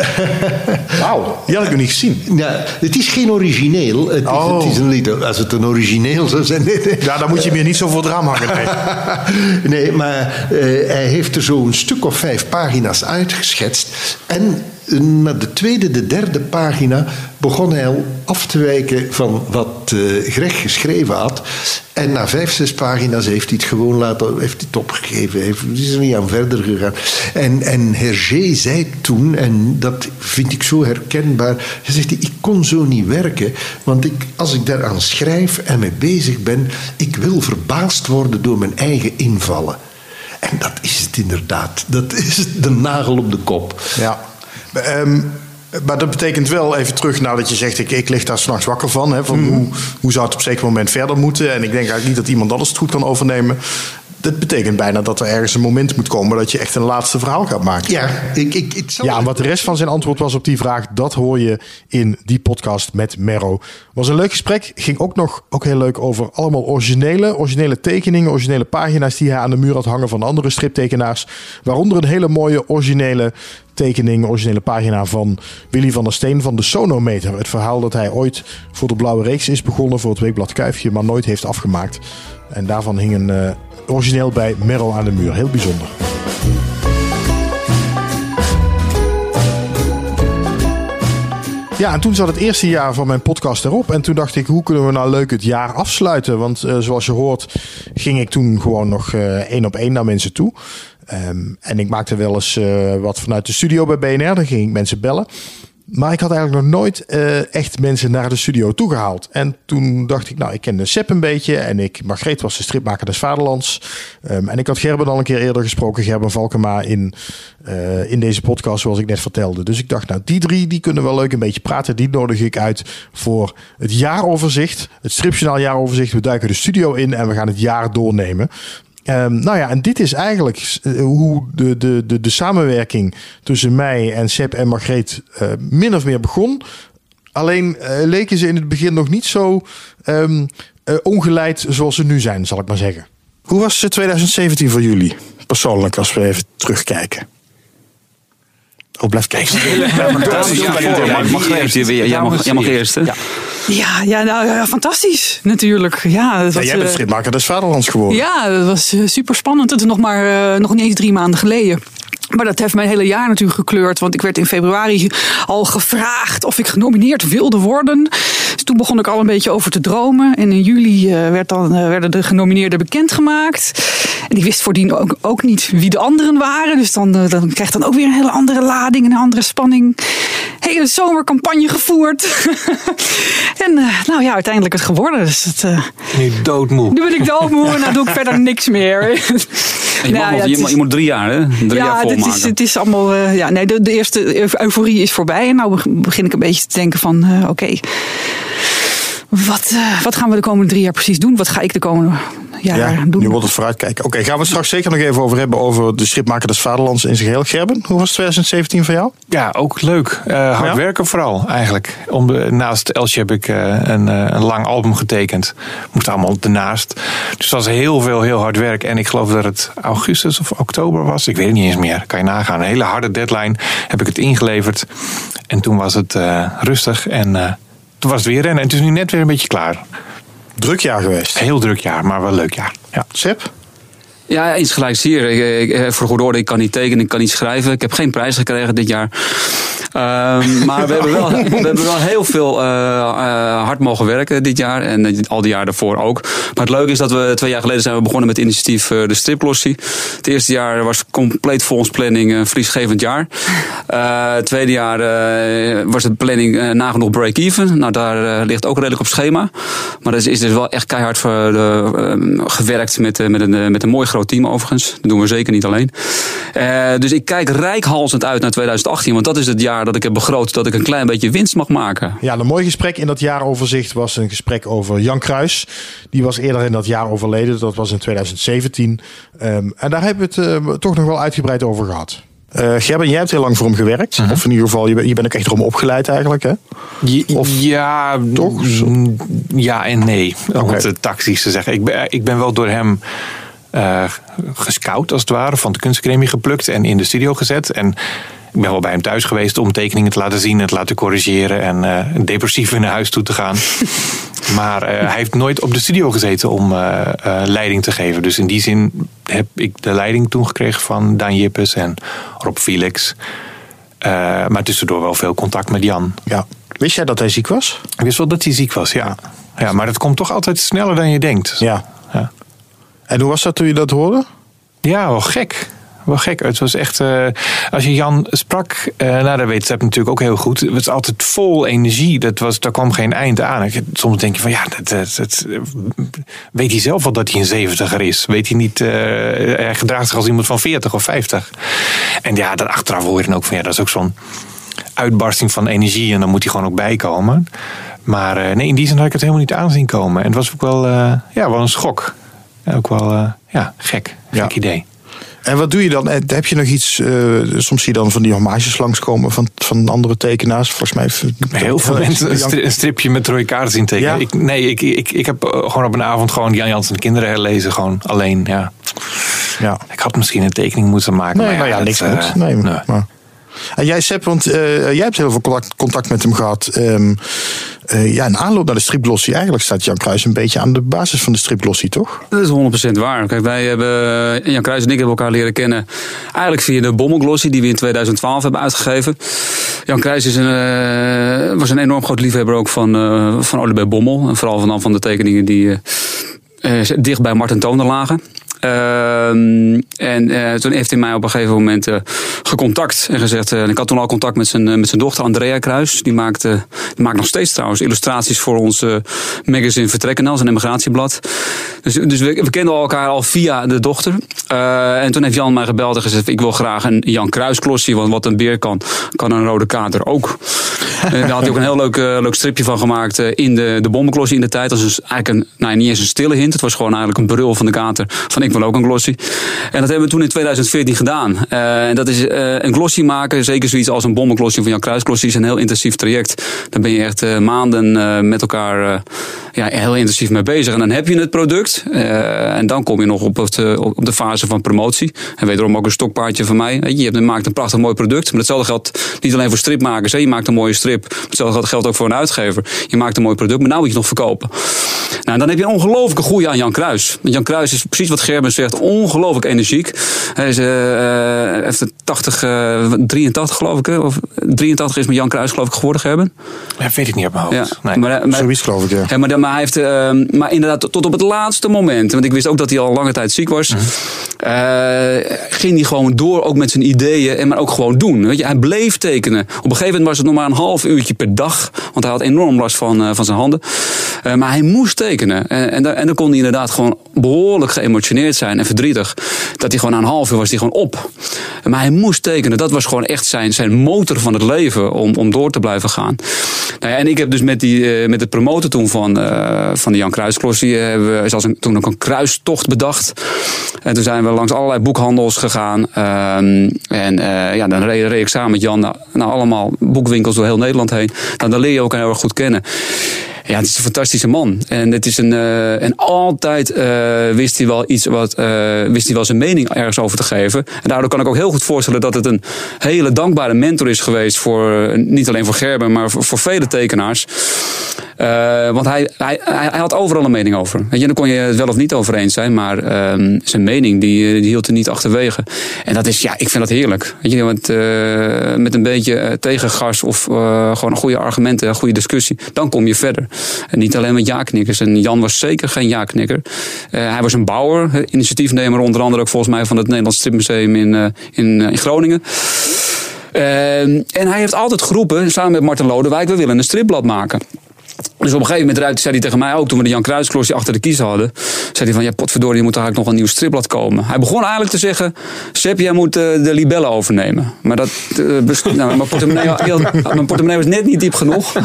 [SPEAKER 1] Wauw, die had ik nog niet gezien.
[SPEAKER 2] Ja, het is geen origineel, het is,
[SPEAKER 1] Oh.
[SPEAKER 2] het is een lied. Als het een origineel zou zijn. nee, nee.
[SPEAKER 1] Ja, dan moet je hier niet zo voor het raam hangen. Nee.
[SPEAKER 2] nee, maar eh, hij heeft er zo een stuk of vijf pagina's uitgeschetst. En na de tweede, de derde pagina begon hij al af te wijken van wat eh Greg geschreven had. En na vijf, zes pagina's heeft hij het gewoon laten, heeft hij het opgegeven. Heeft, is er niet aan verder gegaan. En, en Hergé zei toen, en dat vind ik zo herkenbaar. Hij zegt, ik kon zo niet werken. Want ik, als ik daaraan schrijf en mee bezig ben, ik wil verbaasd worden door mijn eigen invallen. En dat is het inderdaad. Dat is de nagel op de kop.
[SPEAKER 1] Ja. Ehm, maar dat betekent wel, even terug naar dat je zegt, ik, ik lig daar s'nachts wakker van. Hè, van hoe, hoe zou het op een zeker moment verder moeten? En ik denk eigenlijk niet dat iemand anders het goed kan overnemen. Dat betekent bijna dat er ergens een moment moet komen dat je echt een laatste verhaal gaat maken.
[SPEAKER 2] Ja, ik, ik, ik zal
[SPEAKER 1] Ja, en wat de rest van zijn antwoord was op die vraag, dat hoor je in die podcast met Merro. Was een leuk gesprek. Ging ook nog ook heel leuk over allemaal originele, originele tekeningen, originele pagina's die hij aan de muur had hangen van andere striptekenaars. Waaronder een hele mooie originele tekening, originele pagina van Willy van der Steen van de Sonometer. Het verhaal dat hij ooit voor de Blauwe Reeks is begonnen voor het weekblad Kuifje, maar nooit heeft afgemaakt. En daarvan hing een eh, origineel bij Merro aan de muur. Heel bijzonder. Ja, en toen zat het eerste jaar van mijn podcast erop. En toen dacht ik, hoe kunnen we nou leuk het jaar afsluiten? Want eh, zoals je hoort, ging ik toen gewoon nog eh, één op één naar mensen toe. Ehm, en ik maakte wel eens eh, wat vanuit de studio bij BNR. Dan ging ik mensen bellen. Maar ik had eigenlijk nog nooit eh, echt mensen naar de studio toegehaald. En toen dacht ik, nou, ik kende Sepp een beetje. En ik, Margreet was de stripmaker des Vaderlands. Ehm, en ik had Gerben al een keer eerder gesproken. Gerben Valkema in, eh, in deze podcast, zoals ik net vertelde. Dus ik dacht, nou, die drie, die kunnen wel leuk een beetje praten. Die nodig ik uit voor het jaaroverzicht. Het stripjournaal jaaroverzicht. We duiken de studio in en we gaan het jaar doornemen. Ehm, nou ja, en dit is eigenlijk eh, hoe de, de, de, samenwerking tussen mij en Seb en Margreet eh, min of meer begon. Alleen eh, leken ze in het begin nog niet zo ehm, eh, ongeleid zoals ze nu zijn, zal ik maar zeggen. Hoe was 2017 voor jullie, persoonlijk, als we even terugkijken? Oh, blijf kijken.
[SPEAKER 7] Jij mag, jij mag eerst. hè?
[SPEAKER 8] Ja, ja, nou, ja, fantastisch natuurlijk. Ja, dat
[SPEAKER 1] Ja,
[SPEAKER 8] was,
[SPEAKER 1] jij bent
[SPEAKER 8] eh,
[SPEAKER 1] stripmaker des Vaderlands geworden.
[SPEAKER 8] ja, dat was super spannend. Het is nog maar eh, nog niet eens drie maanden geleden. Maar dat heeft mijn hele jaar natuurlijk gekleurd. Want ik werd in februari al gevraagd of ik genomineerd wilde worden. Dus toen begon ik al een beetje over te dromen. En in juli eh, werd dan, eh, werden de genomineerden bekendgemaakt. En ik wist voordien ook, ook niet wie de anderen waren. Dus dan, eh, dan krijgt dan ook weer een hele andere lading en een andere spanning. Hele zomercampagne gevoerd. en nou ja, uiteindelijk het geworden. Dus het,
[SPEAKER 5] Nu doodmoe.
[SPEAKER 8] nu ben ik doodmoe en dan doe ik verder niks meer.
[SPEAKER 7] Je,
[SPEAKER 8] Nou, ja,
[SPEAKER 7] je,
[SPEAKER 8] het is-
[SPEAKER 7] je moet drie jaar, hè? Drie jaar
[SPEAKER 8] ja, dit
[SPEAKER 7] volmaken.
[SPEAKER 8] is, het is allemaal. eh, ja, nee, de, de eerste euforie is voorbij. En nou beg- begin ik een beetje te denken van: eh, oké, wat, eh, wat gaan we de komende drie jaar precies doen? Wat ga ik de komende jaar
[SPEAKER 1] Ja,
[SPEAKER 8] doen?
[SPEAKER 1] nu wordt het vooruitkijken. Oké, gaan we het straks zeker nog even over hebben over de stripmaker des Vaderlands in zijn geheel. Gerben, hoe was 2017 voor jou?
[SPEAKER 5] Ja, ook leuk. Eh, hard
[SPEAKER 1] Ja?
[SPEAKER 5] werken vooral eigenlijk. Om de, naast Elsje heb ik eh, een, eh, een lang album getekend. Moest allemaal ernaast. Dus dat was heel veel, heel hard werk. En ik geloof dat het augustus of oktober was. Ik weet het niet eens meer. Kan je nagaan. Een hele harde deadline heb ik het ingeleverd. En toen was het eh, rustig. En eh, toen was het weer rennen. En het is nu net weer een beetje klaar.
[SPEAKER 1] Druk jaar geweest.
[SPEAKER 5] Heel druk jaar, maar wel leuk jaar. Ja.
[SPEAKER 1] Seb?
[SPEAKER 7] Ja, iets gelijks hier. Ik, ik, voor de goede orde, ik kan niet tekenen, ik kan niet schrijven. Ik heb geen prijs gekregen dit jaar. Ehm, maar we hebben, wel, we hebben wel heel veel eh, eh, hard mogen werken dit jaar. En eh, al die jaar daarvoor ook. Maar het leuke is dat we twee jaar geleden zijn we begonnen met het initiatief De Striplossie. Het eerste jaar was compleet volgens planning een verliesgevend jaar. Het tweede jaar was de planning nagenoeg break-even. Nou, daar ligt ook redelijk op schema. Maar er is, is dus wel echt keihard voor, eh, ehm, gewerkt met, met, een, met een mooi groot team overigens. Dat doen we zeker niet alleen. Eh, dus ik kijk rijkhalsend uit naar 2018. Want dat is het jaar dat ik heb begroot dat ik een klein beetje winst mag maken.
[SPEAKER 1] Ja, een mooi gesprek in dat jaaroverzicht was een gesprek over Jan Kruis. Die was eerder in dat jaar overleden. Dat was in 2017. Ehm, en daar hebben we het eh, toch nog wel uitgebreid over gehad. Eh Gerben, jij hebt heel lang voor hem gewerkt. Of in ieder geval, je, bent- je bent ook echt erom opgeleid eigenlijk. Hè? Of
[SPEAKER 5] ja,
[SPEAKER 1] toch?
[SPEAKER 5] mm, Ja en nee. Om het tactisch te zeggen. Ik ben, ik ben wel door hem eh, gescout, als het ware. Van de kunstacademie geplukt en in de studio gezet. En ik ben wel bij hem thuis geweest om tekeningen te laten zien en te laten corrigeren. En eh, depressief naar huis toe te gaan. maar eh, hij heeft nooit op de studio gezeten om leiding te geven. Dus in die zin heb ik de leiding toen gekregen van Daan Jippes en Rob Felix. Maar tussendoor wel veel contact met Jan.
[SPEAKER 1] Ja. Wist jij dat hij ziek was?
[SPEAKER 5] Ik wist wel dat hij ziek was, ja. ja. Maar dat komt toch altijd sneller dan je denkt.
[SPEAKER 1] Ja. En hoe was dat toen je dat hoorde?
[SPEAKER 5] ja wel gek. Wel gek. Het was echt. eh, als je Jan sprak, eh nou, dat weet Sepp natuurlijk ook heel goed. Het was altijd vol energie. Dat was, daar kwam geen eind aan. Soms denk je van ja, dat, weet hij zelf wel dat hij een zeventiger is? Weet hij niet, eh, hij gedraagt zich als iemand van 40 of 50. En ja, dat achteraf hoor je dan ook van ja, dat is ook zo'n uitbarsting van energie. En dan moet hij gewoon ook bijkomen. Maar nee, in die zin had ik het helemaal niet aanzien komen. En het was ook wel, ja, wel een schok. Ook wel eh, ja, gek. Gek
[SPEAKER 1] Ja.
[SPEAKER 5] idee.
[SPEAKER 1] En wat doe je dan? Eh, Heb je nog iets? eh, soms zie je dan van die hommages langskomen van, van andere tekenaars. Volgens mij. heeft-
[SPEAKER 5] Heel veel mensen een, stri- een stripje met rode kaarten zien tekenen.
[SPEAKER 1] Ja?
[SPEAKER 5] Ik, nee, ik, ik, ik heb gewoon op een avond gewoon Jan Jans en de kinderen herlezen. Gewoon alleen, ja.
[SPEAKER 1] Ja.
[SPEAKER 5] Ik had misschien een tekening moeten maken.
[SPEAKER 1] Nee,
[SPEAKER 5] maar
[SPEAKER 1] nou ja, niks nee. Maar. En jij, Sepp, want eh, jij hebt heel veel contact, met hem gehad. Ehm, eh, ja, in aanloop naar de stripglossie. Eigenlijk staat Jan Kruis een beetje aan de basis van de stripglossie, toch?
[SPEAKER 7] Dat is 100% waar. Kijk, wij hebben, Jan Kruis en ik hebben elkaar leren kennen. Eigenlijk via de Bommelglossie die we in 2012 hebben uitgegeven. Jan Kruis is een, eh, was een enorm groot liefhebber ook van, eh van Oliver Bommel. En vooral van, van de tekeningen die dicht bij Martin Toner lagen. Ehm, en eh, toen heeft hij mij op een gegeven moment eh, gecontact en gezegd. en ik had toen al contact met zijn, met zijn dochter Andrea Kruis. Die maakt, die maakt nog steeds trouwens illustraties voor ons magazine Vertrekken, als een emigratieblad. Dus, dus we, kenden elkaar al via de dochter. En toen heeft Jan mij gebeld en gezegd: Ik wil graag een Jan Kruis klossie, want wat een beer kan, kan een rode kater ook. Daar had hij ook een heel leuk, leuk stripje van gemaakt in de, de bommenklossie in de tijd. Dat was dus eigenlijk een, nou, niet eens een stille hint. Het was gewoon eigenlijk een brul van de kater. Van wil ook een glossie. En dat hebben we toen in 2014 gedaan. Eh, en dat is eh, een glossie maken. Zeker zoiets als een bommenklossie van Jan Kruis glossie is een heel intensief traject. Daar ben je echt eh, maanden met elkaar ja, heel intensief mee bezig. En dan heb je het product. en dan kom je nog op, het, op de fase van promotie. En wederom ook een stokpaardje van mij. Je, hebt- maakt een prachtig mooi product. Maar hetzelfde geldt niet alleen voor stripmakers. Hè. Je maakt een mooie strip. Hetzelfde geldt- ook voor een uitgever. Je maakt een mooi product, maar nou moet je het nog verkopen. Nou, dan heb je een ongelooflijke goeie aan Jan Kruis. Want Jan Kruis is precies wat Gerben zegt, ongelooflijk energiek. Hij is, eh, eh, heeft een 80, eh, 83 geloof ik, of 83 is met Jan Kruis geloof ik geworden, Gerben.
[SPEAKER 5] Ja, weet ik niet op mijn hoofd.
[SPEAKER 7] Ja,
[SPEAKER 5] Nee.
[SPEAKER 7] maar, maar,
[SPEAKER 1] Zoiets geloof ik, ja.
[SPEAKER 7] ja, maar, hij heeft, eh, maar inderdaad, tot op het laatste moment, want ik wist ook dat hij al lange tijd ziek was, eh, ging hij gewoon door, ook met zijn ideeën, en maar ook gewoon doen. Weet je, hij bleef tekenen. Op een gegeven moment was het nog maar een half uurtje per dag, want hij had enorm last van, eh, van zijn handen. Eh, maar hij moest tekenen. En, en, dan- en dan kon hij inderdaad gewoon behoorlijk geëmotioneerd zijn en verdrietig. Dat hij gewoon na een half uur was hij gewoon op. Maar hij moest tekenen. Dat was gewoon echt zijn, zijn motor van het leven om, om door te blijven gaan. Nou ja, en ik heb dus met, die, eh, met het promoten toen van, eh, van de Jan Kruisklossie... hebben we zelfs toen ook een kruistocht bedacht. En toen zijn we langs allerlei boekhandels gegaan. Ehm, en eh, ja, dan reed, ik samen met Jan naar, allemaal boekwinkels door heel Nederland heen. Nou, dan leer je ook heel erg goed kennen. Ja, het is een fantastische man. En, het is een, eh, en altijd eh, wist hij wel iets wat, eh, wist hij wel zijn mening ergens over te geven. En daardoor kan ik ook heel goed voorstellen dat het een hele dankbare mentor is geweest voor, niet alleen voor Gerben, maar voor, vele tekenaars. Want hij, hij, hij, hij had overal een mening over. Weet je, dan kon je het wel of niet over eens zijn, maar ehm, zijn mening die, die hield er niet achterwege. En dat is, ja, ik vind dat heerlijk. Weet je, want met een beetje tegengas of gewoon goede argumenten, goede discussie, dan kom je verder. En niet alleen met ja-knikkers. En Jan was zeker geen ja-knikker. Eh, hij was een bouwer, eh, initiatiefnemer, onder andere ook volgens mij van het Nederlands Stripmuseum in, eh, in, in Groningen. Ehm, en hij heeft altijd geroepen, samen met Martin Lodewijk, we willen een stripblad maken. Dus op een gegeven moment zei hij tegen mij ook, toen we de Jan Kruisklosje achter de kiezen hadden, zei hij van, ja potverdorie, je moet eigenlijk nog een nieuw stripblad komen. Hij begon eigenlijk te zeggen, Sepp, jij moet eh, de libellen overnemen. Maar dat, best- nou, mijn, portemonnee, mijn portemonnee was net niet diep genoeg,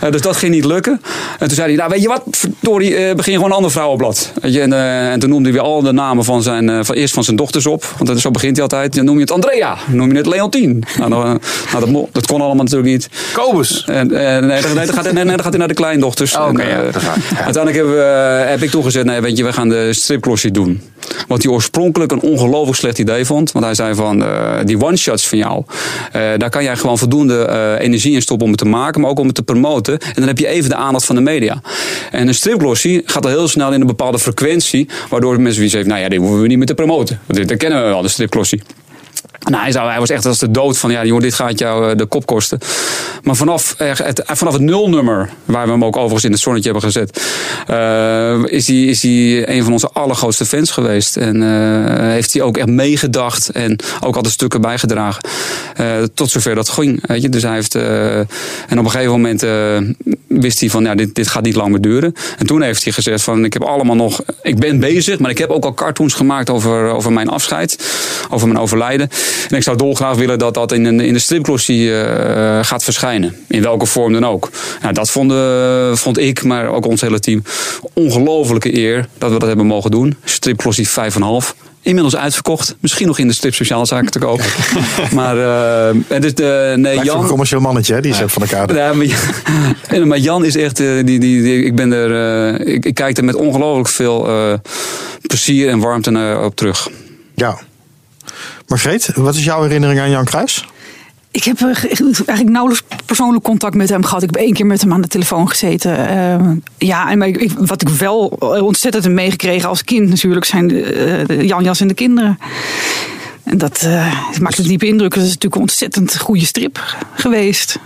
[SPEAKER 7] Eh, dus dat ging niet lukken. En toen zei hij, nou weet je wat, verdorie, begin gewoon een ander vrouwenblad. Weet je, en, en toen noemde hij weer al de namen van zijn, van, eerst van zijn dochters op, want dat, zo begint hij altijd. Dan noem je het Andrea, noem je het Leontien. Nou, nou, dat, dat kon allemaal natuurlijk niet.
[SPEAKER 5] Kobus.
[SPEAKER 7] En, nee, dan, gaat, nee, dan gaat hij naar de kleindochters.
[SPEAKER 5] Oh, oké,
[SPEAKER 7] En,
[SPEAKER 5] ja,
[SPEAKER 7] eh,
[SPEAKER 5] dat. Ja.
[SPEAKER 7] Uiteindelijk hebben we, eh, heb ik toegezet, nee, weet je, we gaan de stripklossie doen. Wat hij oorspronkelijk een ongelooflijk slecht idee vond. Want hij zei van, eh, die one-shots van jou, daar kan jij gewoon voldoende energie in stoppen om het te maken, maar ook om het te promoten. En dan heb je even de aandacht van de media. En een stripglossie gaat al heel snel in een bepaalde frequentie, waardoor mensen wie zeggen, nou ja, dit hoeven we niet meer te promoten. Dat kennen we wel, de stripglossie. Nou, hij, was echt als de dood van, ja jongen, dit gaat jou eh, de kop kosten. Maar vanaf, het, vanaf het nulnummer, waar we hem ook overigens in het zonnetje hebben gezet, eh, is, hij, is hij een van onze allergrootste fans geweest. En eh, heeft hij ook echt meegedacht en ook altijd stukken bijgedragen. tot zover dat ging. Weet je? Dus hij heeft, en op een gegeven moment wist hij van, ja, dit, dit gaat niet lang meer duren. En toen heeft hij gezegd van, ik heb allemaal nog, ik ben bezig, maar ik heb ook al cartoons gemaakt over, over mijn afscheid, over mijn overlijden. En ik zou dolgraag willen dat dat in, een- in de stripglossie eh, gaat verschijnen. In welke vorm dan ook. Nou, dat vond, eh, vond ik, maar ook ons hele team, ongelofelijke eer dat we dat hebben mogen doen. Stripklossie 5,5. Inmiddels uitverkocht. Misschien nog in de strip sociaalzaken te kopen. maar, uh, het is, uh, nee,
[SPEAKER 1] Jan. een commercieel mannetje, hè? die is van elkaar.
[SPEAKER 7] Ja, maar, maar, Jan is echt. Uh, die, die, die, ik, ben er, ik, ik, kijk er met ongelooflijk veel plezier en warmte naar, op terug.
[SPEAKER 1] Ja. Margreet, wat is jouw herinnering aan Jan Kruis?
[SPEAKER 8] Ik heb eigenlijk nauwelijks persoonlijk contact met hem gehad. Ik heb één keer met hem aan de telefoon gezeten. Uh, ja, en ik, wat ik wel ontzettend heb meegekregen als kind natuurlijk zijn de Jan Jas en de kinderen. En dat uh, maakt een diepe indruk. Dat is natuurlijk een ontzettend goede strip geweest.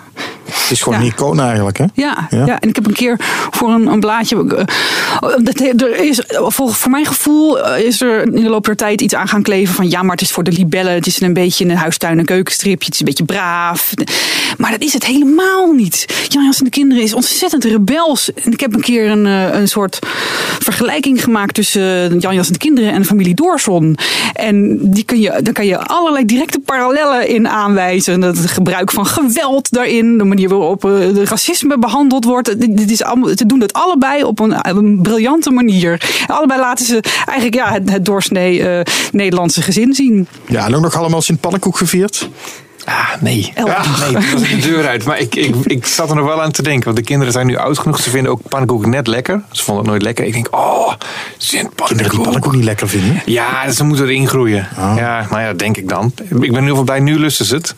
[SPEAKER 1] Het is gewoon ja. een icoon eigenlijk, hè?
[SPEAKER 8] Ja, ja, ja. en ik heb een keer voor een, een blaadje. Uh, dat, er is, voor, voor mijn gevoel is er in de loop der tijd iets aan gaan kleven van ja, maar het is voor de libellen. Het is een beetje een huistuin- en keukenstripje. Het is een beetje braaf. Maar dat is het helemaal niet. Jan Jans en de kinderen is ontzettend rebels. En ik heb een keer een, een soort vergelijking gemaakt tussen Jan Jans en de kinderen en de familie Doorson. En die kun je, daar kan je allerlei directe parallellen in aanwijzen. Het gebruik van geweld daarin, de manier waarop de racisme behandeld wordt. Dit is allemaal, ze doen het allebei op een, briljante manier. allebei laten ze eigenlijk ja, het, het doorsnee uh, Nederlandse gezin zien.
[SPEAKER 1] Ja, en ook nog allemaal Sint Pannenkoek gevierd.
[SPEAKER 5] Ah, nee. Ja, nee, dat was de deur uit. Maar ik, ik, ik zat er nog wel aan te denken. Want de kinderen zijn nu oud genoeg. Ze vinden ook pannenkoek net lekker. Ze vonden het nooit lekker. Ik denk, oh, Sint pannenkoek.
[SPEAKER 1] pannenkoek niet lekker vinden?
[SPEAKER 5] Ja, ze moeten erin groeien. Oh. Ja, nou ja, denk ik dan. Ik ben in ieder geval bij nu lusten ze het.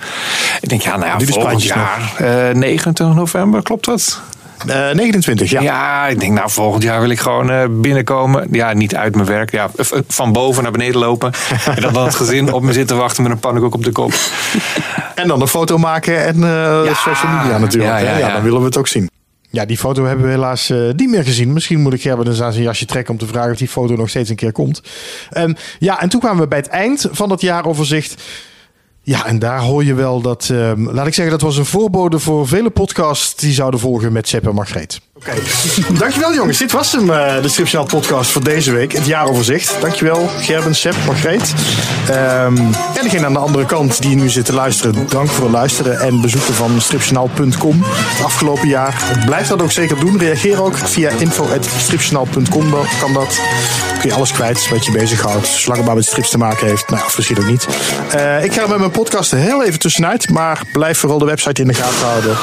[SPEAKER 5] Ik denk, ja, nou ja, volgend jaar. Uh, 29 november, klopt dat?
[SPEAKER 1] Uh, 29, ja.
[SPEAKER 5] Ja, ik denk nou volgend jaar wil ik gewoon uh, binnenkomen. Ja, niet uit mijn werk. Ja, van boven naar beneden lopen. en dan, dan het gezin op me zitten wachten met een pannenkoek op de kop.
[SPEAKER 1] en dan een foto maken en uh, ja, social media natuurlijk. Ja, ja, ja, dan willen we het ook zien. Ja, die foto hebben we helaas uh, niet meer gezien. Misschien moet ik Gerben eens aan zijn jasje trekken om te vragen of die foto nog steeds een keer komt. Um, ja, en toen kwamen we bij het eind van dat jaaroverzicht. Ja, en daar hoor je wel dat, um, laat ik zeggen, dat was een voorbode voor vele podcasts die zouden volgen met Sepp en Margreet. Oké, dankjewel jongens. Dit was hem, uh, de Stripjournaal podcast voor deze week. Het jaaroverzicht. Dankjewel Gerben, Sepp, Margreet. Um, en degene aan de andere kant die nu zit te luisteren, dank voor het luisteren en bezoeken van stripjournaal.com het afgelopen jaar. Blijf dat ook zeker doen. Reageer ook via info.stripjournaal.com kan dat. Je alles kwijt wat je bezighoudt. Zolang het maar met strips te maken heeft. Nou, ook niet. Uh, ik ga met mijn podcast heel even tussenuit. Maar blijf vooral de website in de gaten houden.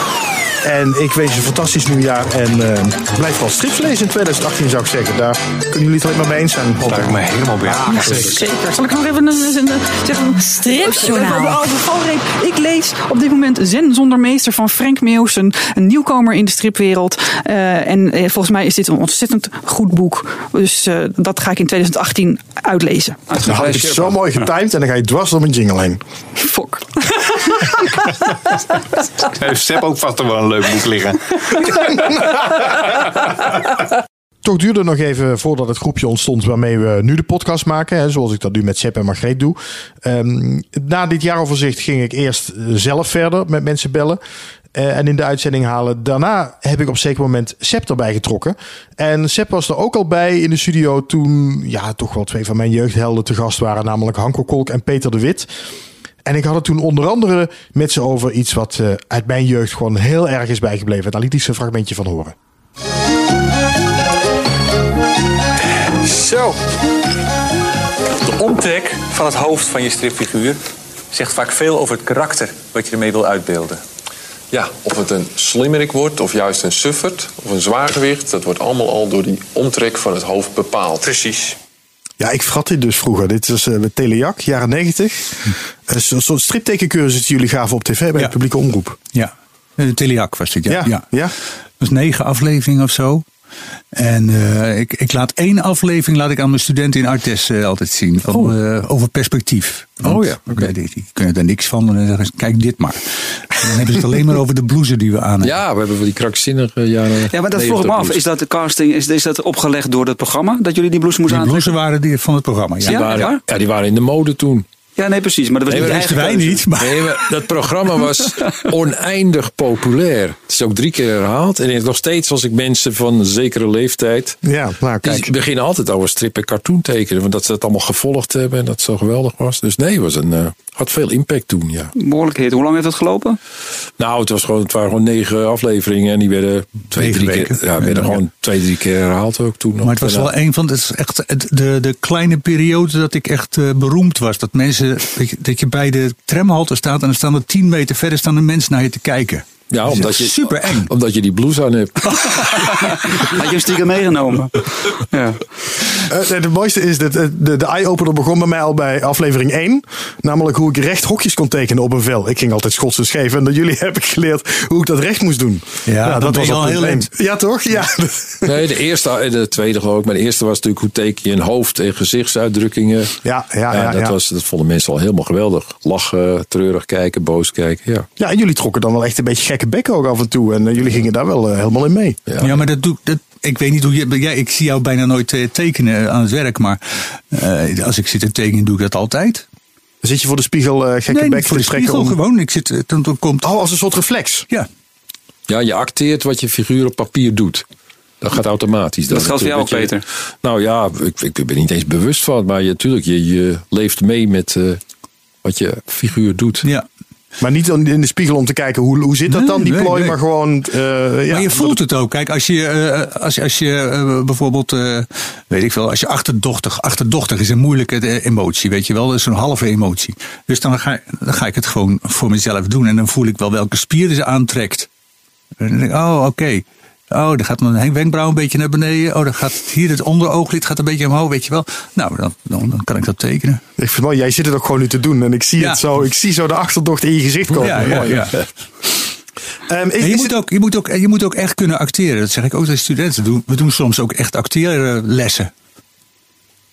[SPEAKER 1] En ik wens je een fantastisch nieuwjaar. En uh, blijf wel strips lezen in 2018, zou ik zeggen. Daar kunnen jullie het alleen maar mee eens zijn.
[SPEAKER 5] Daar ik me helemaal bij.
[SPEAKER 8] Ja, ja, zeker. zeker. Zal ik nog even een, een, een?
[SPEAKER 6] Stripjournaal.
[SPEAKER 8] Ik lees op dit moment Zen zonder meester van Frank Meeuws. Een, een nieuwkomer in de stripwereld. Uh, en uh, volgens mij is dit een ontzettend goed boek. Dus uh, dat ga ik in 2018 uitlezen.
[SPEAKER 1] Nou, het is zo mooi getimed en dan ga je dwars door mijn jingle heen.
[SPEAKER 8] Fok.
[SPEAKER 5] Heeft Sepp ook vast wel een leuk liggen.
[SPEAKER 1] Toch duurde nog even voordat het groepje ontstond waarmee we nu de podcast maken. Hè, zoals ik dat nu met Sepp en Margreet doe. Um, na dit jaaroverzicht ging ik eerst zelf verder met mensen bellen. Uh, en in de uitzending halen. Daarna heb ik op zeker moment Sepp erbij getrokken. En Sepp was er ook al bij in de studio toen ja, toch wel twee van mijn jeugdhelden te gast waren. Namelijk Hanko Kolk en Peter de Wit. En ik had het toen onder andere met ze over iets wat uh, uit mijn jeugd gewoon heel erg is bijgebleven. Daar liet ik ze een fragmentje van horen.
[SPEAKER 9] Zo. De omtrek van het hoofd van je stripfiguur zegt vaak veel over het karakter wat je ermee wil uitbeelden.
[SPEAKER 10] Ja, of het een slimmerik wordt of juist een suffert of een zwaargewicht, dat wordt allemaal al door die omtrek van het hoofd bepaald.
[SPEAKER 9] Precies.
[SPEAKER 1] Ja, ik vergat dit dus vroeger. Dit was uh, met Telejak, jaren negentig. Een soort so striptekencursus die jullie gaven op tv bij ja. de publieke omroep.
[SPEAKER 4] Ja, uh, Telejak was dit, ja.
[SPEAKER 1] Ja, ja. ja.
[SPEAKER 4] Dat was negen afleveringen of zo. En uh, ik, ik laat één aflevering laat ik aan mijn studenten in Artes uh, altijd zien. Van, oh. uh, over perspectief.
[SPEAKER 1] Want oh ja,
[SPEAKER 4] okay. die, die, kunnen er niks van. En dan zeggen ze, kijk dit maar. En dan hebben ze het alleen maar over de blouse die we aan hebben.
[SPEAKER 10] Ja, we hebben die krankzinnige jaren.
[SPEAKER 7] Ja, maar dat vroeg ik me af. Is dat de casting, is, is dat opgelegd door het programma? Dat jullie die blouse moesten
[SPEAKER 4] aan? Die blouse waren die van het programma, ja.
[SPEAKER 10] Die waren, ja, die waren in de mode toen.
[SPEAKER 7] Ja, nee, precies. Maar dat was
[SPEAKER 4] Nee,
[SPEAKER 7] niet
[SPEAKER 4] dat wisten wij
[SPEAKER 7] keuze.
[SPEAKER 4] niet. Maar
[SPEAKER 2] Nee, maar dat programma was oneindig populair. Het is ook drie keer herhaald. En nog steeds als ik mensen van een zekere leeftijd...
[SPEAKER 1] Ja, nou kijk.
[SPEAKER 2] Die beginnen altijd over strip en cartoon tekenen. Want dat ze het allemaal gevolgd hebben en dat het zo geweldig was. Dus nee, het was een, eh, had veel impact toen, ja.
[SPEAKER 7] Behoorlijk hit. Hoe lang heeft dat gelopen?
[SPEAKER 2] Nou, het, was gewoon, het waren gewoon negen afleveringen. En die werden twee,
[SPEAKER 4] Negen
[SPEAKER 2] drie
[SPEAKER 4] weken.
[SPEAKER 2] keer, ja, werden
[SPEAKER 4] Ja.
[SPEAKER 2] gewoon twee, drie keer herhaald ook toen. nog.
[SPEAKER 4] Maar het was wel een van het is echt de, de kleine periode dat ik echt eh, beroemd was. Dat mensen dat dat je bij de tramhalte staat en dan staan er tien meter verder staan de mensen naar je te kijken.
[SPEAKER 2] Ja,
[SPEAKER 4] Dat
[SPEAKER 2] omdat je,
[SPEAKER 4] super eng.
[SPEAKER 2] omdat je die blouse aan hebt.
[SPEAKER 7] Had je hem stiekem meegenomen? Ja.
[SPEAKER 1] Eh, nee, het mooiste is dat eh, de, de eye-opener begon bij mij al bij aflevering 1. Namelijk hoe ik recht hokjes kon tekenen op een vel. Ik ging altijd schots en scheef. En door jullie heb ik geleerd hoe ik dat recht moest doen.
[SPEAKER 4] Ja, je
[SPEAKER 1] op
[SPEAKER 4] al heel eind.
[SPEAKER 1] Ja, toch? Ja.
[SPEAKER 2] Nee, de eerste en de tweede geloof ik. Maar de eerste was natuurlijk hoe teken je een hoofd en gezichtsuitdrukkingen.
[SPEAKER 1] Ja, ja, ja.
[SPEAKER 2] dat,
[SPEAKER 1] ja.
[SPEAKER 2] Was, dat vonden mensen al helemaal geweldig. Lachen, treurig kijken, boos kijken. Ja.
[SPEAKER 1] ja, en jullie trokken dan wel echt een beetje gekke bekken ook af en toe. En eh, jullie gingen daar wel eh, helemaal in mee.
[SPEAKER 4] Ja, maar dat doe dat, ik weet niet hoe je. Ja, ik zie jou bijna nooit eh, tekenen aan het werk, maar eh, als ik zit te tekenen, doe ik dat altijd.
[SPEAKER 1] Zit je voor de spiegel gekke
[SPEAKER 4] nee, niet voor
[SPEAKER 1] te
[SPEAKER 4] de
[SPEAKER 1] trekken.
[SPEAKER 4] spiegel
[SPEAKER 1] om-
[SPEAKER 4] gewoon. Ik zit, dan, dan komt.
[SPEAKER 1] Oh, als een soort reflex.
[SPEAKER 4] Ja,
[SPEAKER 2] ja, je acteert wat je figuur op papier doet. Dat gaat automatisch.
[SPEAKER 7] Dat geldt voor jou ook,
[SPEAKER 2] je-
[SPEAKER 7] Peter.
[SPEAKER 2] Nou ja, ik, ik ben niet eens bewust van. Maar je, natuurlijk, je, je leeft mee met eh, wat je figuur doet.
[SPEAKER 4] ja.
[SPEAKER 1] Maar niet in de spiegel om te kijken hoe, hoe zit dat
[SPEAKER 4] Nee,
[SPEAKER 1] dan, die
[SPEAKER 4] nee,
[SPEAKER 1] plooi.
[SPEAKER 4] nee.
[SPEAKER 1] Maar gewoon... eh, ja,
[SPEAKER 4] maar je voelt het ook. Kijk, als je, eh, als, als je eh, bijvoorbeeld, weet ik veel, als je achterdochtig, achterdochtig is een moeilijke emotie, weet je wel, dat is zo'n halve emotie. Dus dan ga, dan ga ik het gewoon voor mezelf doen en dan voel ik wel welke spier ze aantrekt. En dan denk ik, oh, oké. Oh, dan gaat mijn wenkbrauw een beetje naar beneden. Oh, dan gaat hier het onderooglid gaat een beetje omhoog, weet je wel. Nou, dan, dan, dan kan ik dat tekenen.
[SPEAKER 1] Ik vind mooi, jij zit het ook gewoon nu te doen. En ik zie
[SPEAKER 4] Ja.
[SPEAKER 1] het zo, ik zie zo de achterdocht in je gezicht komen.
[SPEAKER 4] Ja, ja, ja.
[SPEAKER 1] Ehm,
[SPEAKER 4] je, moet
[SPEAKER 1] het-
[SPEAKER 4] ook, je, moet ook, je moet ook echt kunnen acteren. Dat zeg ik ook tegen studenten. Doen- We doen soms ook echt acteerlessen.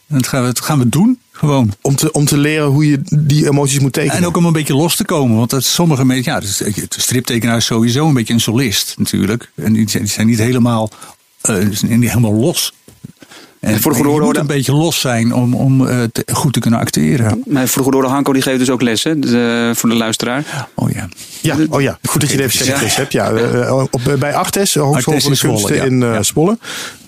[SPEAKER 4] Dat gaan we, dat gaan we doen, gewoon.
[SPEAKER 1] om, te, om te leren hoe je die emoties moet tekenen.
[SPEAKER 4] En ook om een beetje los te komen. Want dat sommige mensen, ja, de striptekenaar is sowieso een beetje een solist natuurlijk. En die zijn, niet helemaal, die zijn niet helemaal los. En,
[SPEAKER 7] voor de goede
[SPEAKER 4] je moet
[SPEAKER 7] orde-
[SPEAKER 4] een beetje los zijn om, om eh, te- goed te kunnen acteren.
[SPEAKER 7] Maar voor de goede orde, Hanko die geeft dus ook les, hè? De- voor de luisteraar.
[SPEAKER 4] Oh ja.
[SPEAKER 1] Ja, oh ja, goed dat je het even zegt,
[SPEAKER 7] Ja.
[SPEAKER 1] Chris. Heb. Ja, eh, op, eh, bij Artes, Hogeschool voor de Kunsten
[SPEAKER 4] ja.
[SPEAKER 1] in eh,
[SPEAKER 4] Ja.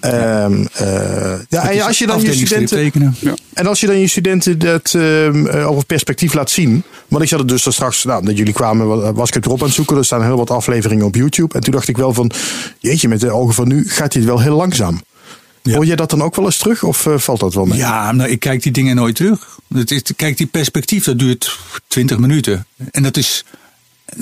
[SPEAKER 1] Ehm, eh, en als je dan je studenten... En als je dan je studenten dat ehm, eh, over perspectief laat zien. Want ik zat het dus daar straks, nou, dat jullie kwamen, was ik het erop aan het zoeken. Er staan heel wat afleveringen op YouTube. En toen dacht ik wel van, jeetje, met de ogen van nu gaat dit wel heel langzaam. Hoor jij dat dan ook wel eens terug of eh, valt dat wel mee?
[SPEAKER 4] Ja, nou, ik kijk die dingen nooit terug. Het is, kijk, die perspectief, dat duurt 20 minuten. En dat is.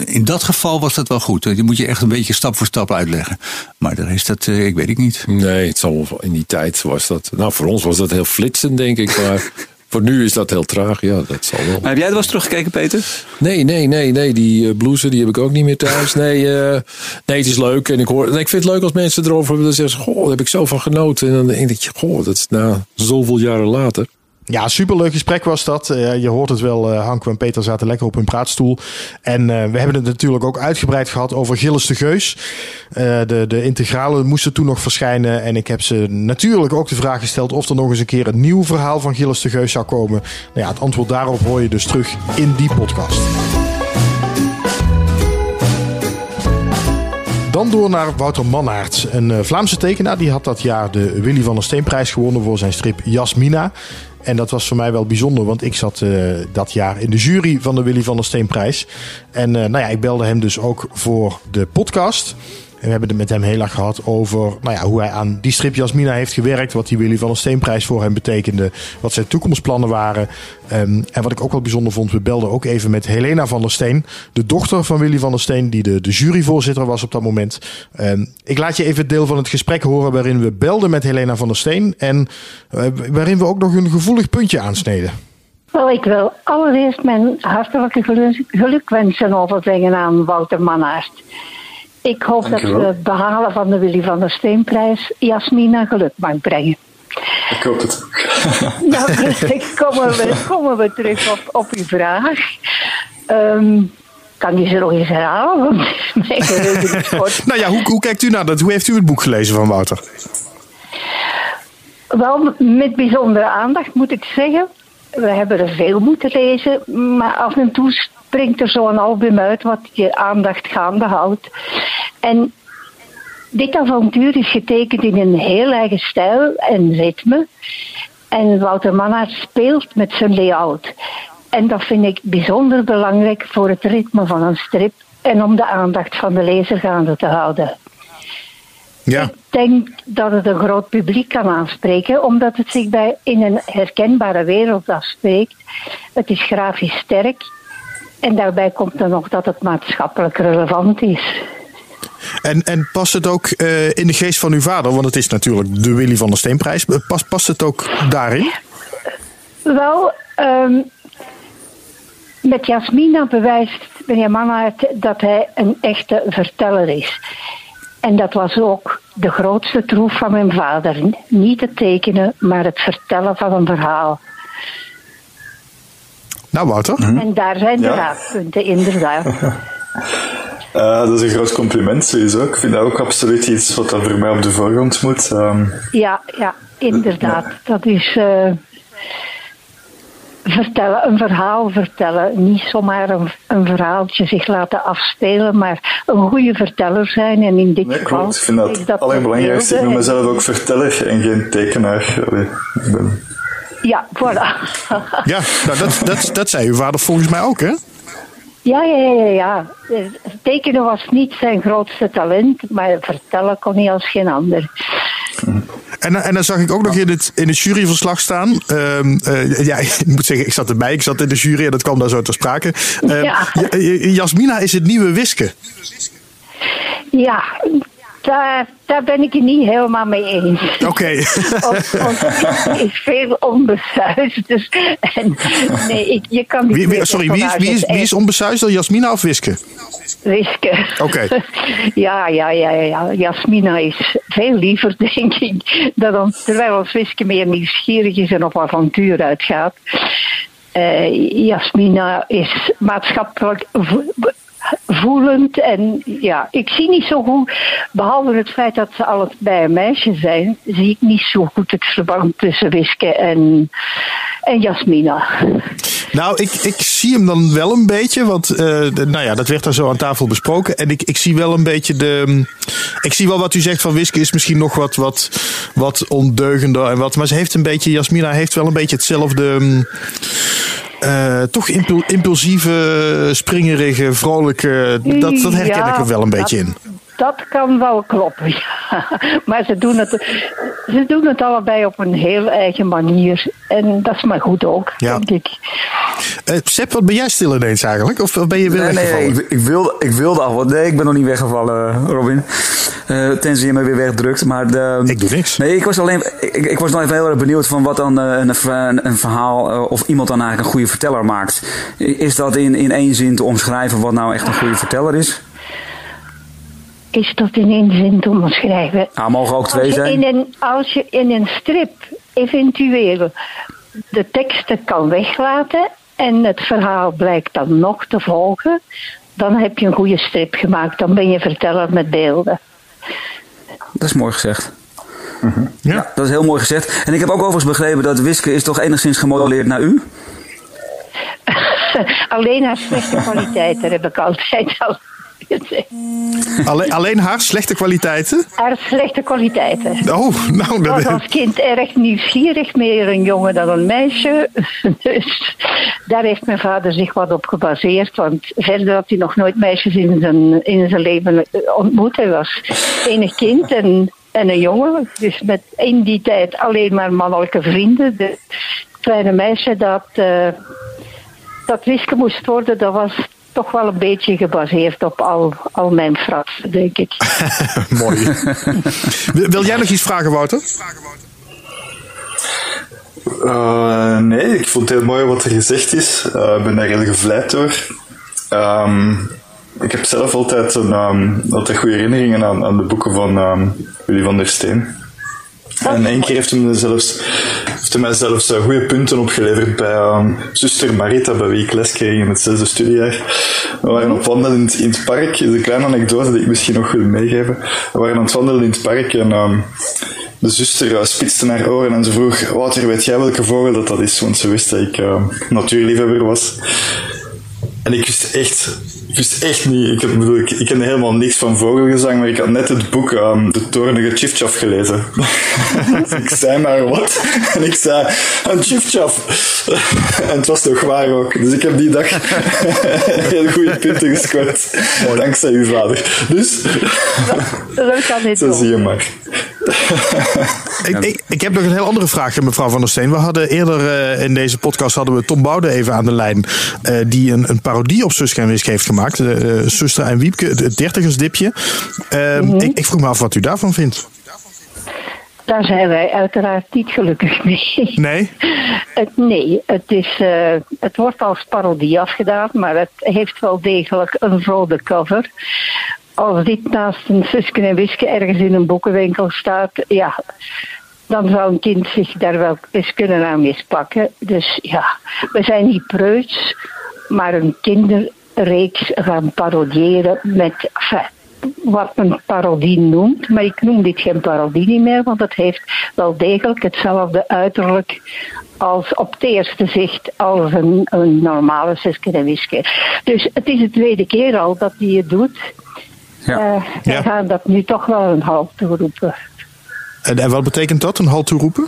[SPEAKER 4] In dat geval was dat wel goed. Je moet je echt een beetje stap voor stap uitleggen. Maar de rest, dat, eh, ik weet ik niet.
[SPEAKER 2] Nee, het zal in die tijd was dat. Nou, voor ons was dat heel flitsend, denk ik. Maar voor nu is dat heel traag. Ja, dat zal wel.
[SPEAKER 7] Maar heb jij er wel eens teruggekeken, Peter?
[SPEAKER 2] Nee, nee, nee, nee. Die eh, blouse die heb ik ook niet meer thuis. Nee, eh, nee het is leuk. En ik, hoor, en ik vind het leuk als mensen erover hebben. Dan zeggen ze, goh, daar heb ik zo van genoten. En dan denk ik, goh, dat is na zoveel jaren later.
[SPEAKER 1] Ja, superleuk gesprek was dat. Eh, je hoort het wel, Hanko en Peter zaten lekker op hun praatstoel. En eh, we hebben het natuurlijk ook uitgebreid gehad over Gilles de Geus. De, de integralen moesten toen nog verschijnen. En ik heb ze natuurlijk ook de vraag gesteld of er nog eens een keer een nieuw verhaal van Gilles de Geus zou komen. Nou ja, het antwoord daarop hoor je dus terug in die podcast. Dan door naar Wouter Mannaerts, een Vlaamse tekenaar. Die had dat jaar de Willy van der Steenprijs gewonnen voor zijn strip Jasmina. En dat was voor mij wel bijzonder, want ik zat eh, dat jaar in de jury van de Willy van der Steenprijs. En eh, nou ja, ik belde hem dus ook voor de podcast. En we hebben het met hem heel erg gehad over nou ja, hoe hij aan die strip Jasmina heeft gewerkt. Wat die Willy van der Steenprijs voor hem betekende. Wat zijn toekomstplannen waren. Ehm, en wat ik ook wel bijzonder vond, we belden ook even met Helena van der Steen. De dochter van Willy van der Steen, die de, de juryvoorzitter was op dat moment. Ehm, ik laat je even het deel van het gesprek horen waarin we belden met Helena van der Steen. En eh, waarin we ook nog een gevoelig puntje aansneden.
[SPEAKER 11] Wel, ik wil allereerst mijn hartelijke geluk- gelukwensen overbrengen aan Wouter Mannaert. Ik hoop dat
[SPEAKER 12] Dankjewel.
[SPEAKER 11] het behalen van de Willy van der Steenprijs Jasmina geluk mag brengen.
[SPEAKER 12] Ik hoop het.
[SPEAKER 11] Nou, komen we, komen we terug op, op uw vraag. Ehm, kan je ze nog eens herhalen? Want.
[SPEAKER 1] Nou ja, hoe, hoe kijkt u naar dat? Hoe heeft u het boek gelezen van Wouter?
[SPEAKER 11] Wel, met bijzondere aandacht moet ik zeggen. We hebben er veel moeten lezen, maar af en toe springt er zo'n album uit wat je aandacht gaande houdt. En dit avontuur is getekend in een heel eigen stijl en ritme. En Wouter Mannaert speelt met zijn layout. En dat vind ik bijzonder belangrijk voor het ritme van een strip en om de aandacht van de lezer gaande te houden.
[SPEAKER 1] Ja.
[SPEAKER 11] Ik denk dat het een groot publiek kan aanspreken, omdat het zich bij in een herkenbare wereld afspreekt. Het is grafisch sterk en daarbij komt er nog dat het maatschappelijk relevant is.
[SPEAKER 1] En, en past het ook eh, in de geest van uw vader? Want het is natuurlijk de Willy van der Steenprijs. Past, past het ook daarin?
[SPEAKER 11] Wel, ehm, met Jasmina bewijst meneer Mannaert dat hij een echte verteller is. En dat was ook de grootste troef van mijn vader. Niet het tekenen, maar het vertellen van een verhaal.
[SPEAKER 1] Nou, Wouter.
[SPEAKER 11] En daar zijn de
[SPEAKER 12] Ja.
[SPEAKER 11] raadpunten, inderdaad.
[SPEAKER 12] Eh, dat is een groot compliment sowieso. Ik vind dat ook absoluut iets wat dan voor mij op de voorgrond moet. Ehm,
[SPEAKER 11] Ja, ja, inderdaad. Dat is eh, vertellen, een verhaal vertellen. Niet zomaar een, een verhaaltje zich laten afspelen, maar een goede verteller zijn. En in dit
[SPEAKER 12] nee,
[SPEAKER 11] geval
[SPEAKER 12] klopt. Ik vind dat
[SPEAKER 11] dat
[SPEAKER 12] allerbelangrijkste. Ik noem mezelf ook verteller en geen tekenaar. Allee, ik ben...
[SPEAKER 11] en- Ja, voilà.
[SPEAKER 1] Ja, nou, dat, dat, dat zei uw vader volgens mij ook, hè?
[SPEAKER 11] Ja, ja, ja, ja. Tekenen was niet zijn grootste talent, maar vertellen kon hij als geen ander.
[SPEAKER 1] En, en dan zag ik ook nog in het, in het juryverslag staan. ehm, eh, ja, ik moet zeggen, ik zat erbij, ik zat in de jury en dat kwam daar zo ter sprake. Ehm,
[SPEAKER 11] Ja.
[SPEAKER 1] Ja- eh, Jasmina is het nieuwe Wiske.
[SPEAKER 11] Ja, daar, daar ben ik het niet helemaal mee eens.
[SPEAKER 1] Oké.
[SPEAKER 11] Kind is veel onbesuisd. Dus, en, nee, ik, je kan niet
[SPEAKER 1] Wie, sorry, wie is, wie, is, wie is onbesuisd? Jasmina of Wiske?
[SPEAKER 11] Wiske.
[SPEAKER 1] Oké.
[SPEAKER 11] Ja, ja, ja, ja, ja. Jasmina is veel liever, denk ik. Dan, terwijl ons Wiske meer nieuwsgierig is en op avontuur uitgaat. Eh, Jasmina is maatschappelijk voelend. En ja, ik zie niet zo goed, behalve het feit dat ze allebei een meisje zijn, zie ik niet zo goed het verband tussen Wiske en, en Jasmina.
[SPEAKER 1] Nou, ik, ik zie hem dan wel een beetje, want eh, nou ja, dat werd daar zo aan tafel besproken. En ik, ik zie wel een beetje de. Ik zie wel wat u zegt van Wiske is misschien nog wat, wat, wat ondeugender en wat. Maar ze heeft een beetje, Jasmina heeft wel een beetje hetzelfde. mm, eh, toch impul- impulsieve, springerige, vrolijke. Dat, dat herken
[SPEAKER 11] Ja,
[SPEAKER 1] ik er wel een
[SPEAKER 11] dat-
[SPEAKER 1] beetje in.
[SPEAKER 11] Dat kan wel kloppen, ja. Maar ze doen, het, ze doen het allebei op een heel eigen manier. En dat is maar goed ook,
[SPEAKER 1] Ja.
[SPEAKER 11] denk ik.
[SPEAKER 1] Eh Sepp, wat ben jij stil ineens eigenlijk? Of ben je weer
[SPEAKER 7] Nee, nee,
[SPEAKER 1] weggevallen?
[SPEAKER 7] ik, ik, wilde, ik wilde af. Nee, ik ben nog niet weggevallen, Robin. Eh, tenzij je me weer wegdrukt. Maar de,
[SPEAKER 1] ik doe niks.
[SPEAKER 7] Nee, ik was alleen. Ik, ik was nog even heel erg benieuwd van wat dan eh, een, een verhaal. of iemand dan eigenlijk een goede verteller maakt. Is dat in, in één zin te omschrijven wat nou echt een goede verteller is?
[SPEAKER 11] Is dat in één zin te omschrijven?
[SPEAKER 7] Nou, mogen ook twee
[SPEAKER 11] als je
[SPEAKER 7] zijn.
[SPEAKER 11] In een, als je in een strip eventueel de teksten kan weglaten en het verhaal blijkt dan nog te volgen, dan heb je een goede strip gemaakt. Dan ben je verteller met beelden.
[SPEAKER 7] Dat is mooi gezegd. Ja. dat is heel mooi gezegd. En ik heb ook overigens begrepen dat Wiske is toch enigszins gemodelleerd naar u?
[SPEAKER 11] Alleen haar slechte kwaliteiten heb ik altijd al.
[SPEAKER 1] Alleen, alleen haar slechte kwaliteiten?
[SPEAKER 11] Haar slechte kwaliteiten.
[SPEAKER 1] Oh, nou,
[SPEAKER 11] Ik was
[SPEAKER 1] dat,
[SPEAKER 11] als kind erg nieuwsgierig, meer een jongen dan een meisje. Dus daar heeft mijn vader zich wat op gebaseerd. Want verder had hij nog nooit meisjes in zijn, in zijn leven ontmoet. Hij was enig kind en, en een jongen. Dus met in die tijd alleen maar mannelijke vrienden. De kleine meisje dat, eh, dat Wiske moest worden, dat was toch wel een beetje gebaseerd op al, al mijn fratsen, denk ik.
[SPEAKER 1] Mooi. Wil- jij nog iets vragen, Wouter?
[SPEAKER 12] Eh, nee, ik vond het heel mooi wat er gezegd is. Eh, Ik ben daar heel gevleid door. Ehm, ik heb zelf altijd, een, ehm, altijd goede herinneringen aan, aan de boeken van ehm Willy van der Steen. En één keer heeft hij, me zelfs, heeft hij mij zelfs eh, goede punten opgeleverd bij ehm, zuster Marita, bij wie ik les kreeg in het zesde studiejaar. We waren op wandelen in het, in het park. Een kleine anekdote die ik misschien nog wil meegeven. We waren aan het wandelen in het park en ehm, de zuster uh, spitste haar oren en ze vroeg: Wouter, weet jij welke vogel dat, dat is? Want ze wist dat ik uh, natuurliefhebber was. En ik wist echt, ik wist echt niet. Ik, heb, bedoel, ik, ik kende helemaal niks van vogelgezang, maar ik had net het boek um, De Toornige Chifchaf gelezen. dus ik zei maar wat. En ik zei: Een Chifchaf. en het was toch waar ook. Dus ik heb die dag heel goede punten gescoord. Dankzij uw vader. Dus.
[SPEAKER 11] Dat kan niet
[SPEAKER 12] Zo zie je maar.
[SPEAKER 1] ik, ik, ik, heb nog een heel andere vraag, mevrouw Van der Steen. We hadden eerder uh, in deze podcast hadden we Tom Boude even aan de lijn. Uh, die een, een, parodie op Suske en Wiske heeft gemaakt. Uh, en Wiepke, het dertigersdipje. Mm -hmm. ik, ik vroeg me af wat u daarvan vindt.
[SPEAKER 11] Daar zijn wij uiteraard niet gelukkig mee.
[SPEAKER 1] Nee?
[SPEAKER 11] Het, nee, het, is, uh, het wordt als parodie afgedaan, maar het heeft wel degelijk een rode cover. Als dit naast een Suske en Wiske ergens in een boekenwinkel staat, ja, dan zou een kind zich daar wel eens kunnen aan mispakken. Dus ja, we zijn niet preuts, maar een kinderreeks gaan parodiëren met wat een parodie noemt. Maar ik noem dit geen parodie niet meer, want het heeft wel degelijk hetzelfde uiterlijk als op het eerste zicht als een, een normale Suske en Wiske. Dus het is de tweede keer al dat hij het doet. Ja. Uh, wij ja. gaan dat nu toch wel een halt toeroepen.
[SPEAKER 1] En, en wat betekent dat, een halt toeroepen?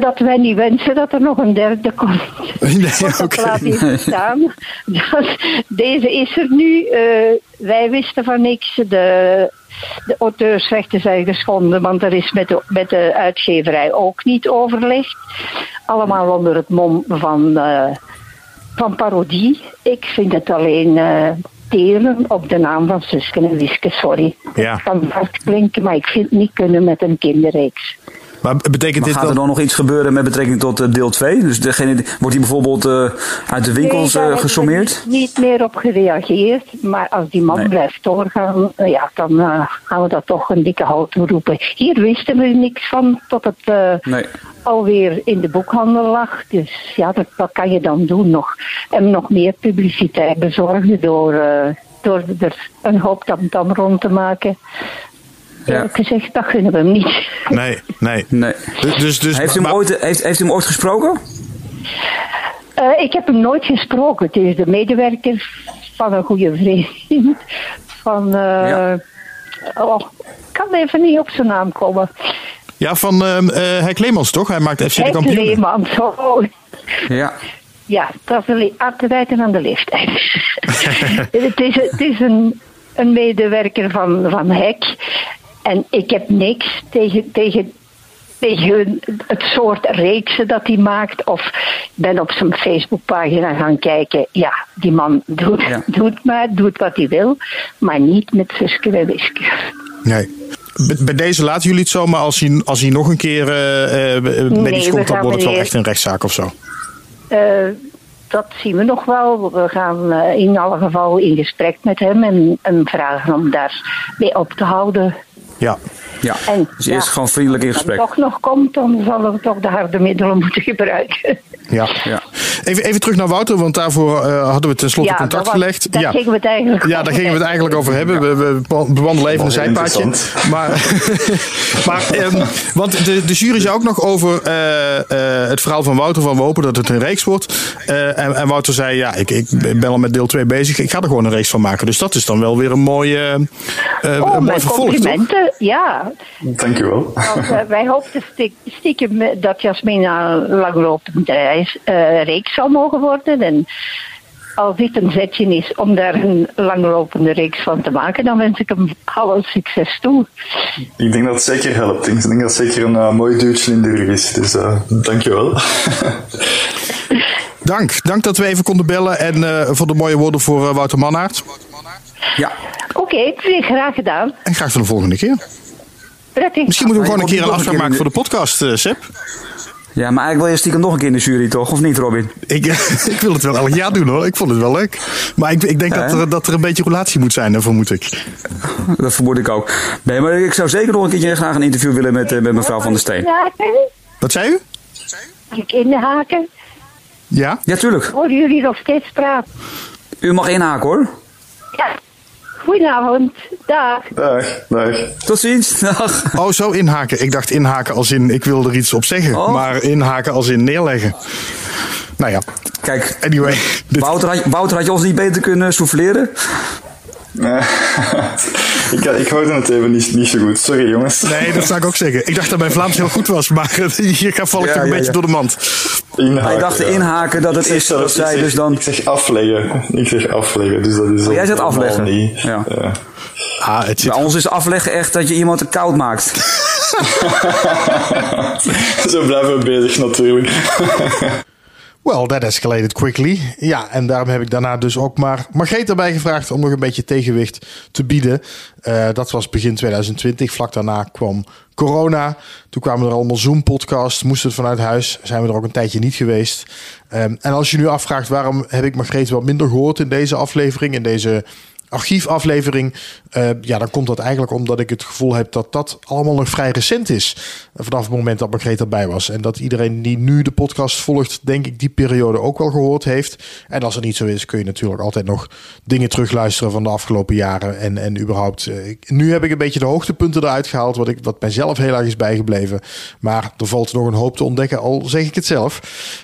[SPEAKER 11] Dat wij niet wensen dat er nog een derde komt.
[SPEAKER 1] Nee,
[SPEAKER 11] dat
[SPEAKER 1] okay.
[SPEAKER 11] laat even staan. Dat, deze is er nu. Uh, wij wisten van niks. De, de auteursrechten zijn geschonden, want er is met de, met de uitgeverij ook niet overlegd. Allemaal onder het mom van, uh, van parodie. Ik vind het alleen uh, teren op de naam van Susken en Wiske, sorry.
[SPEAKER 1] Ja.
[SPEAKER 11] Het kan hard klinken, maar ik vind het niet kunnen met een kinderreeks.
[SPEAKER 1] Maar betekent
[SPEAKER 13] maar
[SPEAKER 1] dit
[SPEAKER 13] gaat er dan nog iets gebeuren met betrekking tot uh, deel 2? Dus degene, wordt die bijvoorbeeld uh, uit de winkels
[SPEAKER 11] nee,
[SPEAKER 13] uh, gesommeerd?
[SPEAKER 11] niet meer op gereageerd. Maar als die man nee. blijft doorgaan, ja, dan gaan we dat toch een dikke hout roepen. Hier wisten we niks van tot het
[SPEAKER 13] nee.
[SPEAKER 11] alweer in de boekhandel lag. Dus ja, dat, wat kan je dan doen nog? En nog meer publiciteit bezorgen door, door er een hoop tam-tam rond te maken. Ja. gezegd, dat gunnen we hem niet.
[SPEAKER 1] Nee, nee.
[SPEAKER 13] nee.
[SPEAKER 1] Dus, dus,
[SPEAKER 13] heeft, u hem ooit, heeft, heeft u hem ooit gesproken?
[SPEAKER 11] Uh, ik heb hem nooit gesproken. Het is de medewerker van een goede vriend. Van, uh, ja. oh, ik kan even niet op zijn naam komen.
[SPEAKER 1] Ja, van uh, Henk Leemans toch? Hij maakt FC de kampioen.
[SPEAKER 11] Leemans, oh.
[SPEAKER 13] Ja.
[SPEAKER 11] Ja, dat is aan te wijten aan de leeftijd. het is, het is een, een medewerker van, van Hek. En ik heb niks tegen, tegen, tegen het soort reeksen dat hij maakt. Of ben op zijn Facebookpagina gaan kijken. Ja, die man doet, ja. doet maar, doet wat hij wil. Maar niet met Suske en Wiske.
[SPEAKER 1] Nee. Bij deze laten jullie het zo, maar als hij, als hij nog een keer uh, uh,
[SPEAKER 11] nee,
[SPEAKER 1] medisch komt, dan wordt het wel echt een rechtszaak of zo.
[SPEAKER 11] Uh, dat zien we nog wel. We gaan uh, in alle gevallen in gesprek met hem en, en vragen om daar mee op te houden.
[SPEAKER 1] Ja.
[SPEAKER 13] Ja,
[SPEAKER 11] en,
[SPEAKER 13] dus eerst ja, gewoon vriendelijk in gesprek.
[SPEAKER 11] Als het toch nog komt, dan zullen we toch de harde middelen moeten gebruiken.
[SPEAKER 1] Ja.
[SPEAKER 13] ja.
[SPEAKER 1] Even, even terug naar Wouter, want daarvoor uh, hadden we tenslotte
[SPEAKER 11] ja,
[SPEAKER 1] contact
[SPEAKER 11] was,
[SPEAKER 1] gelegd.
[SPEAKER 11] Daar
[SPEAKER 1] ja.
[SPEAKER 11] gingen we het eigenlijk
[SPEAKER 1] Ja, daar gingen we het eigenlijk over hebben. We, we bewandelen even een zijpaadje. Maar, maar um, want de, de jury zei ook nog over uh, uh, het verhaal van Wouter van we hopen dat het een reeks wordt. En, en, Wouter zei, ja, ik, ik ben al met deel 2 bezig. Ik ga er gewoon een reeks van maken. Dus dat is dan wel weer een mooie,
[SPEAKER 11] oh,
[SPEAKER 1] een mooi vervolg,
[SPEAKER 11] complimenten, toch? ja.
[SPEAKER 12] Dank u wel.
[SPEAKER 11] Want, uh, wij hoopten stiekem dat Jasmina langlopend reis, uh, reeks zou mogen worden. En als dit een zetje is om daar een langlopende reeks van te maken, dan wens ik hem alle succes toe.
[SPEAKER 12] Ik denk dat het zeker helpt. Ik denk dat het zeker een uh, mooi duwtje in de rug is. Dus uh, dank je wel.
[SPEAKER 1] Dank. Dank dat we even konden bellen en uh, voor de mooie woorden voor uh, Wouter Mannaert.
[SPEAKER 13] Ja.
[SPEAKER 11] Oké, okay, graag gedaan.
[SPEAKER 1] En graag tot de volgende keer.
[SPEAKER 11] Prettig.
[SPEAKER 1] Misschien moeten we gewoon een keer een afspraak maken voor de podcast, uh, Seb.
[SPEAKER 13] Ja, maar eigenlijk wil je stiekem nog een keer in de jury, toch? Of niet, Robin?
[SPEAKER 1] Ik, ik wil het wel elk jaar doen, hoor. Ik vond het wel leuk. Maar ik, ik denk ja, dat, er, dat er een beetje relatie moet zijn, dat vermoed ik.
[SPEAKER 13] Dat vermoed ik ook. Nee, maar ik zou zeker nog een keertje graag een interview willen met, met mevrouw Van der Steen.
[SPEAKER 1] Wat zei u?
[SPEAKER 11] Ik inhaken?
[SPEAKER 1] Ja?
[SPEAKER 13] Ja, tuurlijk.
[SPEAKER 11] Horen jullie nog steeds praten?
[SPEAKER 13] U mag inhaken, hoor.
[SPEAKER 11] Ja. Goedenavond. Dag.
[SPEAKER 12] Dag, dag.
[SPEAKER 13] Tot ziens. Dag.
[SPEAKER 1] Oh, zo inhaken. Ik dacht inhaken als in ik wil er iets op zeggen.
[SPEAKER 13] Oh.
[SPEAKER 1] Maar inhaken als in neerleggen. Nou ja.
[SPEAKER 13] Kijk,
[SPEAKER 1] anyway.
[SPEAKER 13] Wouter, had, Wouter, had je ons niet beter kunnen souffleren?
[SPEAKER 12] Nee. ik, ik hoorde het even niet, niet zo goed. Sorry jongens.
[SPEAKER 1] Nee, dat zou ik ook zeggen. Ik dacht dat mijn Vlaams heel goed was, maar hier val ik
[SPEAKER 13] Ja,
[SPEAKER 1] toch een
[SPEAKER 13] ja,
[SPEAKER 1] beetje
[SPEAKER 13] ja.
[SPEAKER 1] door de mand.
[SPEAKER 12] Inhaken,
[SPEAKER 13] Hij dacht
[SPEAKER 12] ja.
[SPEAKER 13] inhaken dat het is dat zij
[SPEAKER 12] zeg-
[SPEAKER 13] dus dan...
[SPEAKER 12] Ik zeg afleggen. Ik zeg afleggen, dus dat is...
[SPEAKER 13] Oh, jij zegt afleggen.
[SPEAKER 12] Niet.
[SPEAKER 13] Ja.
[SPEAKER 12] Ja.
[SPEAKER 1] Ah, het
[SPEAKER 13] Bij ons is afleggen echt dat je iemand koud maakt.
[SPEAKER 12] Zo blijven we bezig natuurlijk.
[SPEAKER 1] Well, that escalated quickly. Ja, en daarom heb ik daarna dus ook maar Margreet erbij gevraagd om nog een beetje tegenwicht te bieden. Eh, dat was begin 2020. Vlak daarna kwam corona. Toen kwamen er allemaal Zoom-podcasts. Moesten het vanuit huis. Zijn we er ook een tijdje niet geweest. Ehm, en als je nu afvraagt waarom heb ik Margreet wat minder gehoord in deze aflevering, in deze archiefaflevering, eh, ja, dan komt dat eigenlijk omdat ik het gevoel heb dat dat allemaal nog vrij recent is. Eh, Vanaf het moment dat Margreet erbij was. En dat iedereen die nu de podcast volgt, denk ik, die periode ook wel gehoord heeft. En als het niet zo is, kun je natuurlijk altijd nog dingen terugluisteren van de afgelopen jaren. En, en überhaupt, eh, nu heb ik een beetje de hoogtepunten eruit gehaald, wat, ik, wat mijzelf heel erg is bijgebleven. Maar er valt nog een hoop te ontdekken, al zeg ik het zelf.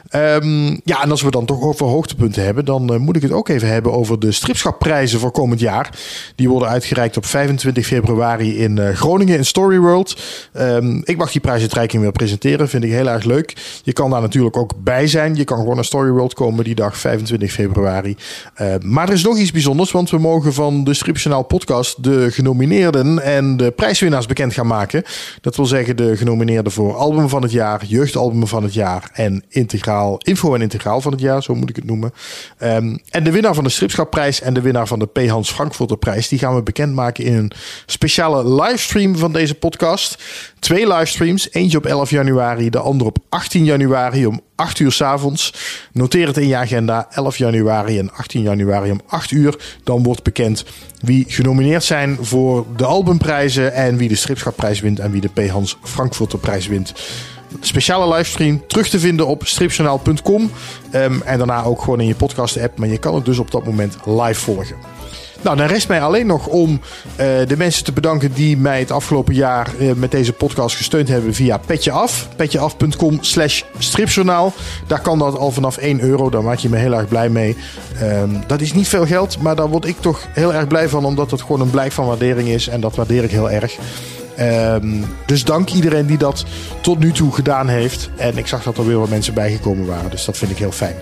[SPEAKER 1] Ehm, ja, en als we dan toch over hoogtepunten hebben, dan moet ik het ook even hebben over de stripschapprijzen voor komend jaar. Die worden uitgereikt op 25 februari in eh, Groningen in Storyworld. Ehm, ik mag die prijsuitreiking weer presenteren, vind ik heel erg leuk. Je kan daar natuurlijk ook bij zijn. Je kan gewoon naar Storyworld komen die dag 25 februari. Eh, maar er is nog iets bijzonders, want we mogen van de Stripjournaal podcast de genomineerden en de prijswinnaars bekend gaan maken. Dat wil zeggen de genomineerden voor album van het jaar, jeugdalbum van het jaar en integraal, info en integraal van het jaar, zo moet ik het noemen. Ehm, en de winnaar van de Stripschapprijs en de winnaar van de P. Hans Frankfurterprijs, die gaan we bekendmaken in een speciale livestream van deze podcast. Twee livestreams, eentje op 11 januari, de andere op 18 januari om 8 uur 's avonds. Noteer het in je agenda, 11 januari en 18 januari om 8 uur. Dan wordt bekend wie genomineerd zijn voor de albumprijzen en wie de Stripschapprijs wint en wie de P. Hans Frankfurterprijs wint. Speciale livestream terug te vinden op stripjournaal.com. Ehm, en daarna ook gewoon in je podcast-app. Maar je kan het dus op dat moment live volgen. Nou, dan rest mij alleen nog om eh, de mensen te bedanken die mij het afgelopen jaar eh, met deze podcast gesteund hebben via Petje Af. Petjeaf.com slash stripjournaal. Daar kan dat al vanaf 1 euro. Daar maak je me heel erg blij mee. Ehm, dat is niet veel geld, maar daar word ik toch heel erg blij van. Omdat het gewoon een blijk van waardering is. En dat waardeer ik heel erg. Ehm, dus dank iedereen die dat tot nu toe gedaan heeft. En ik zag dat er weer wat mensen bijgekomen waren. Dus dat vind ik heel fijn.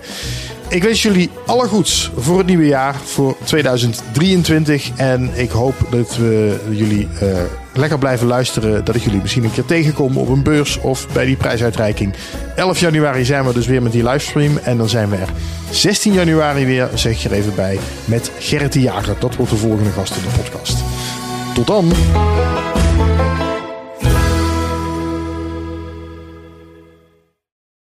[SPEAKER 1] Ik wens jullie alle goeds voor het nieuwe jaar, voor 2023. En ik hoop dat we jullie eh, lekker blijven luisteren. Dat ik jullie misschien een keer tegenkom op een beurs of bij die prijsuitreiking. 11 januari zijn we dus weer met die livestream. En dan zijn we er 16 januari weer, zeg ik er even bij, met Gerrit de Jager. Dat wordt de volgende gast in de podcast. Tot dan!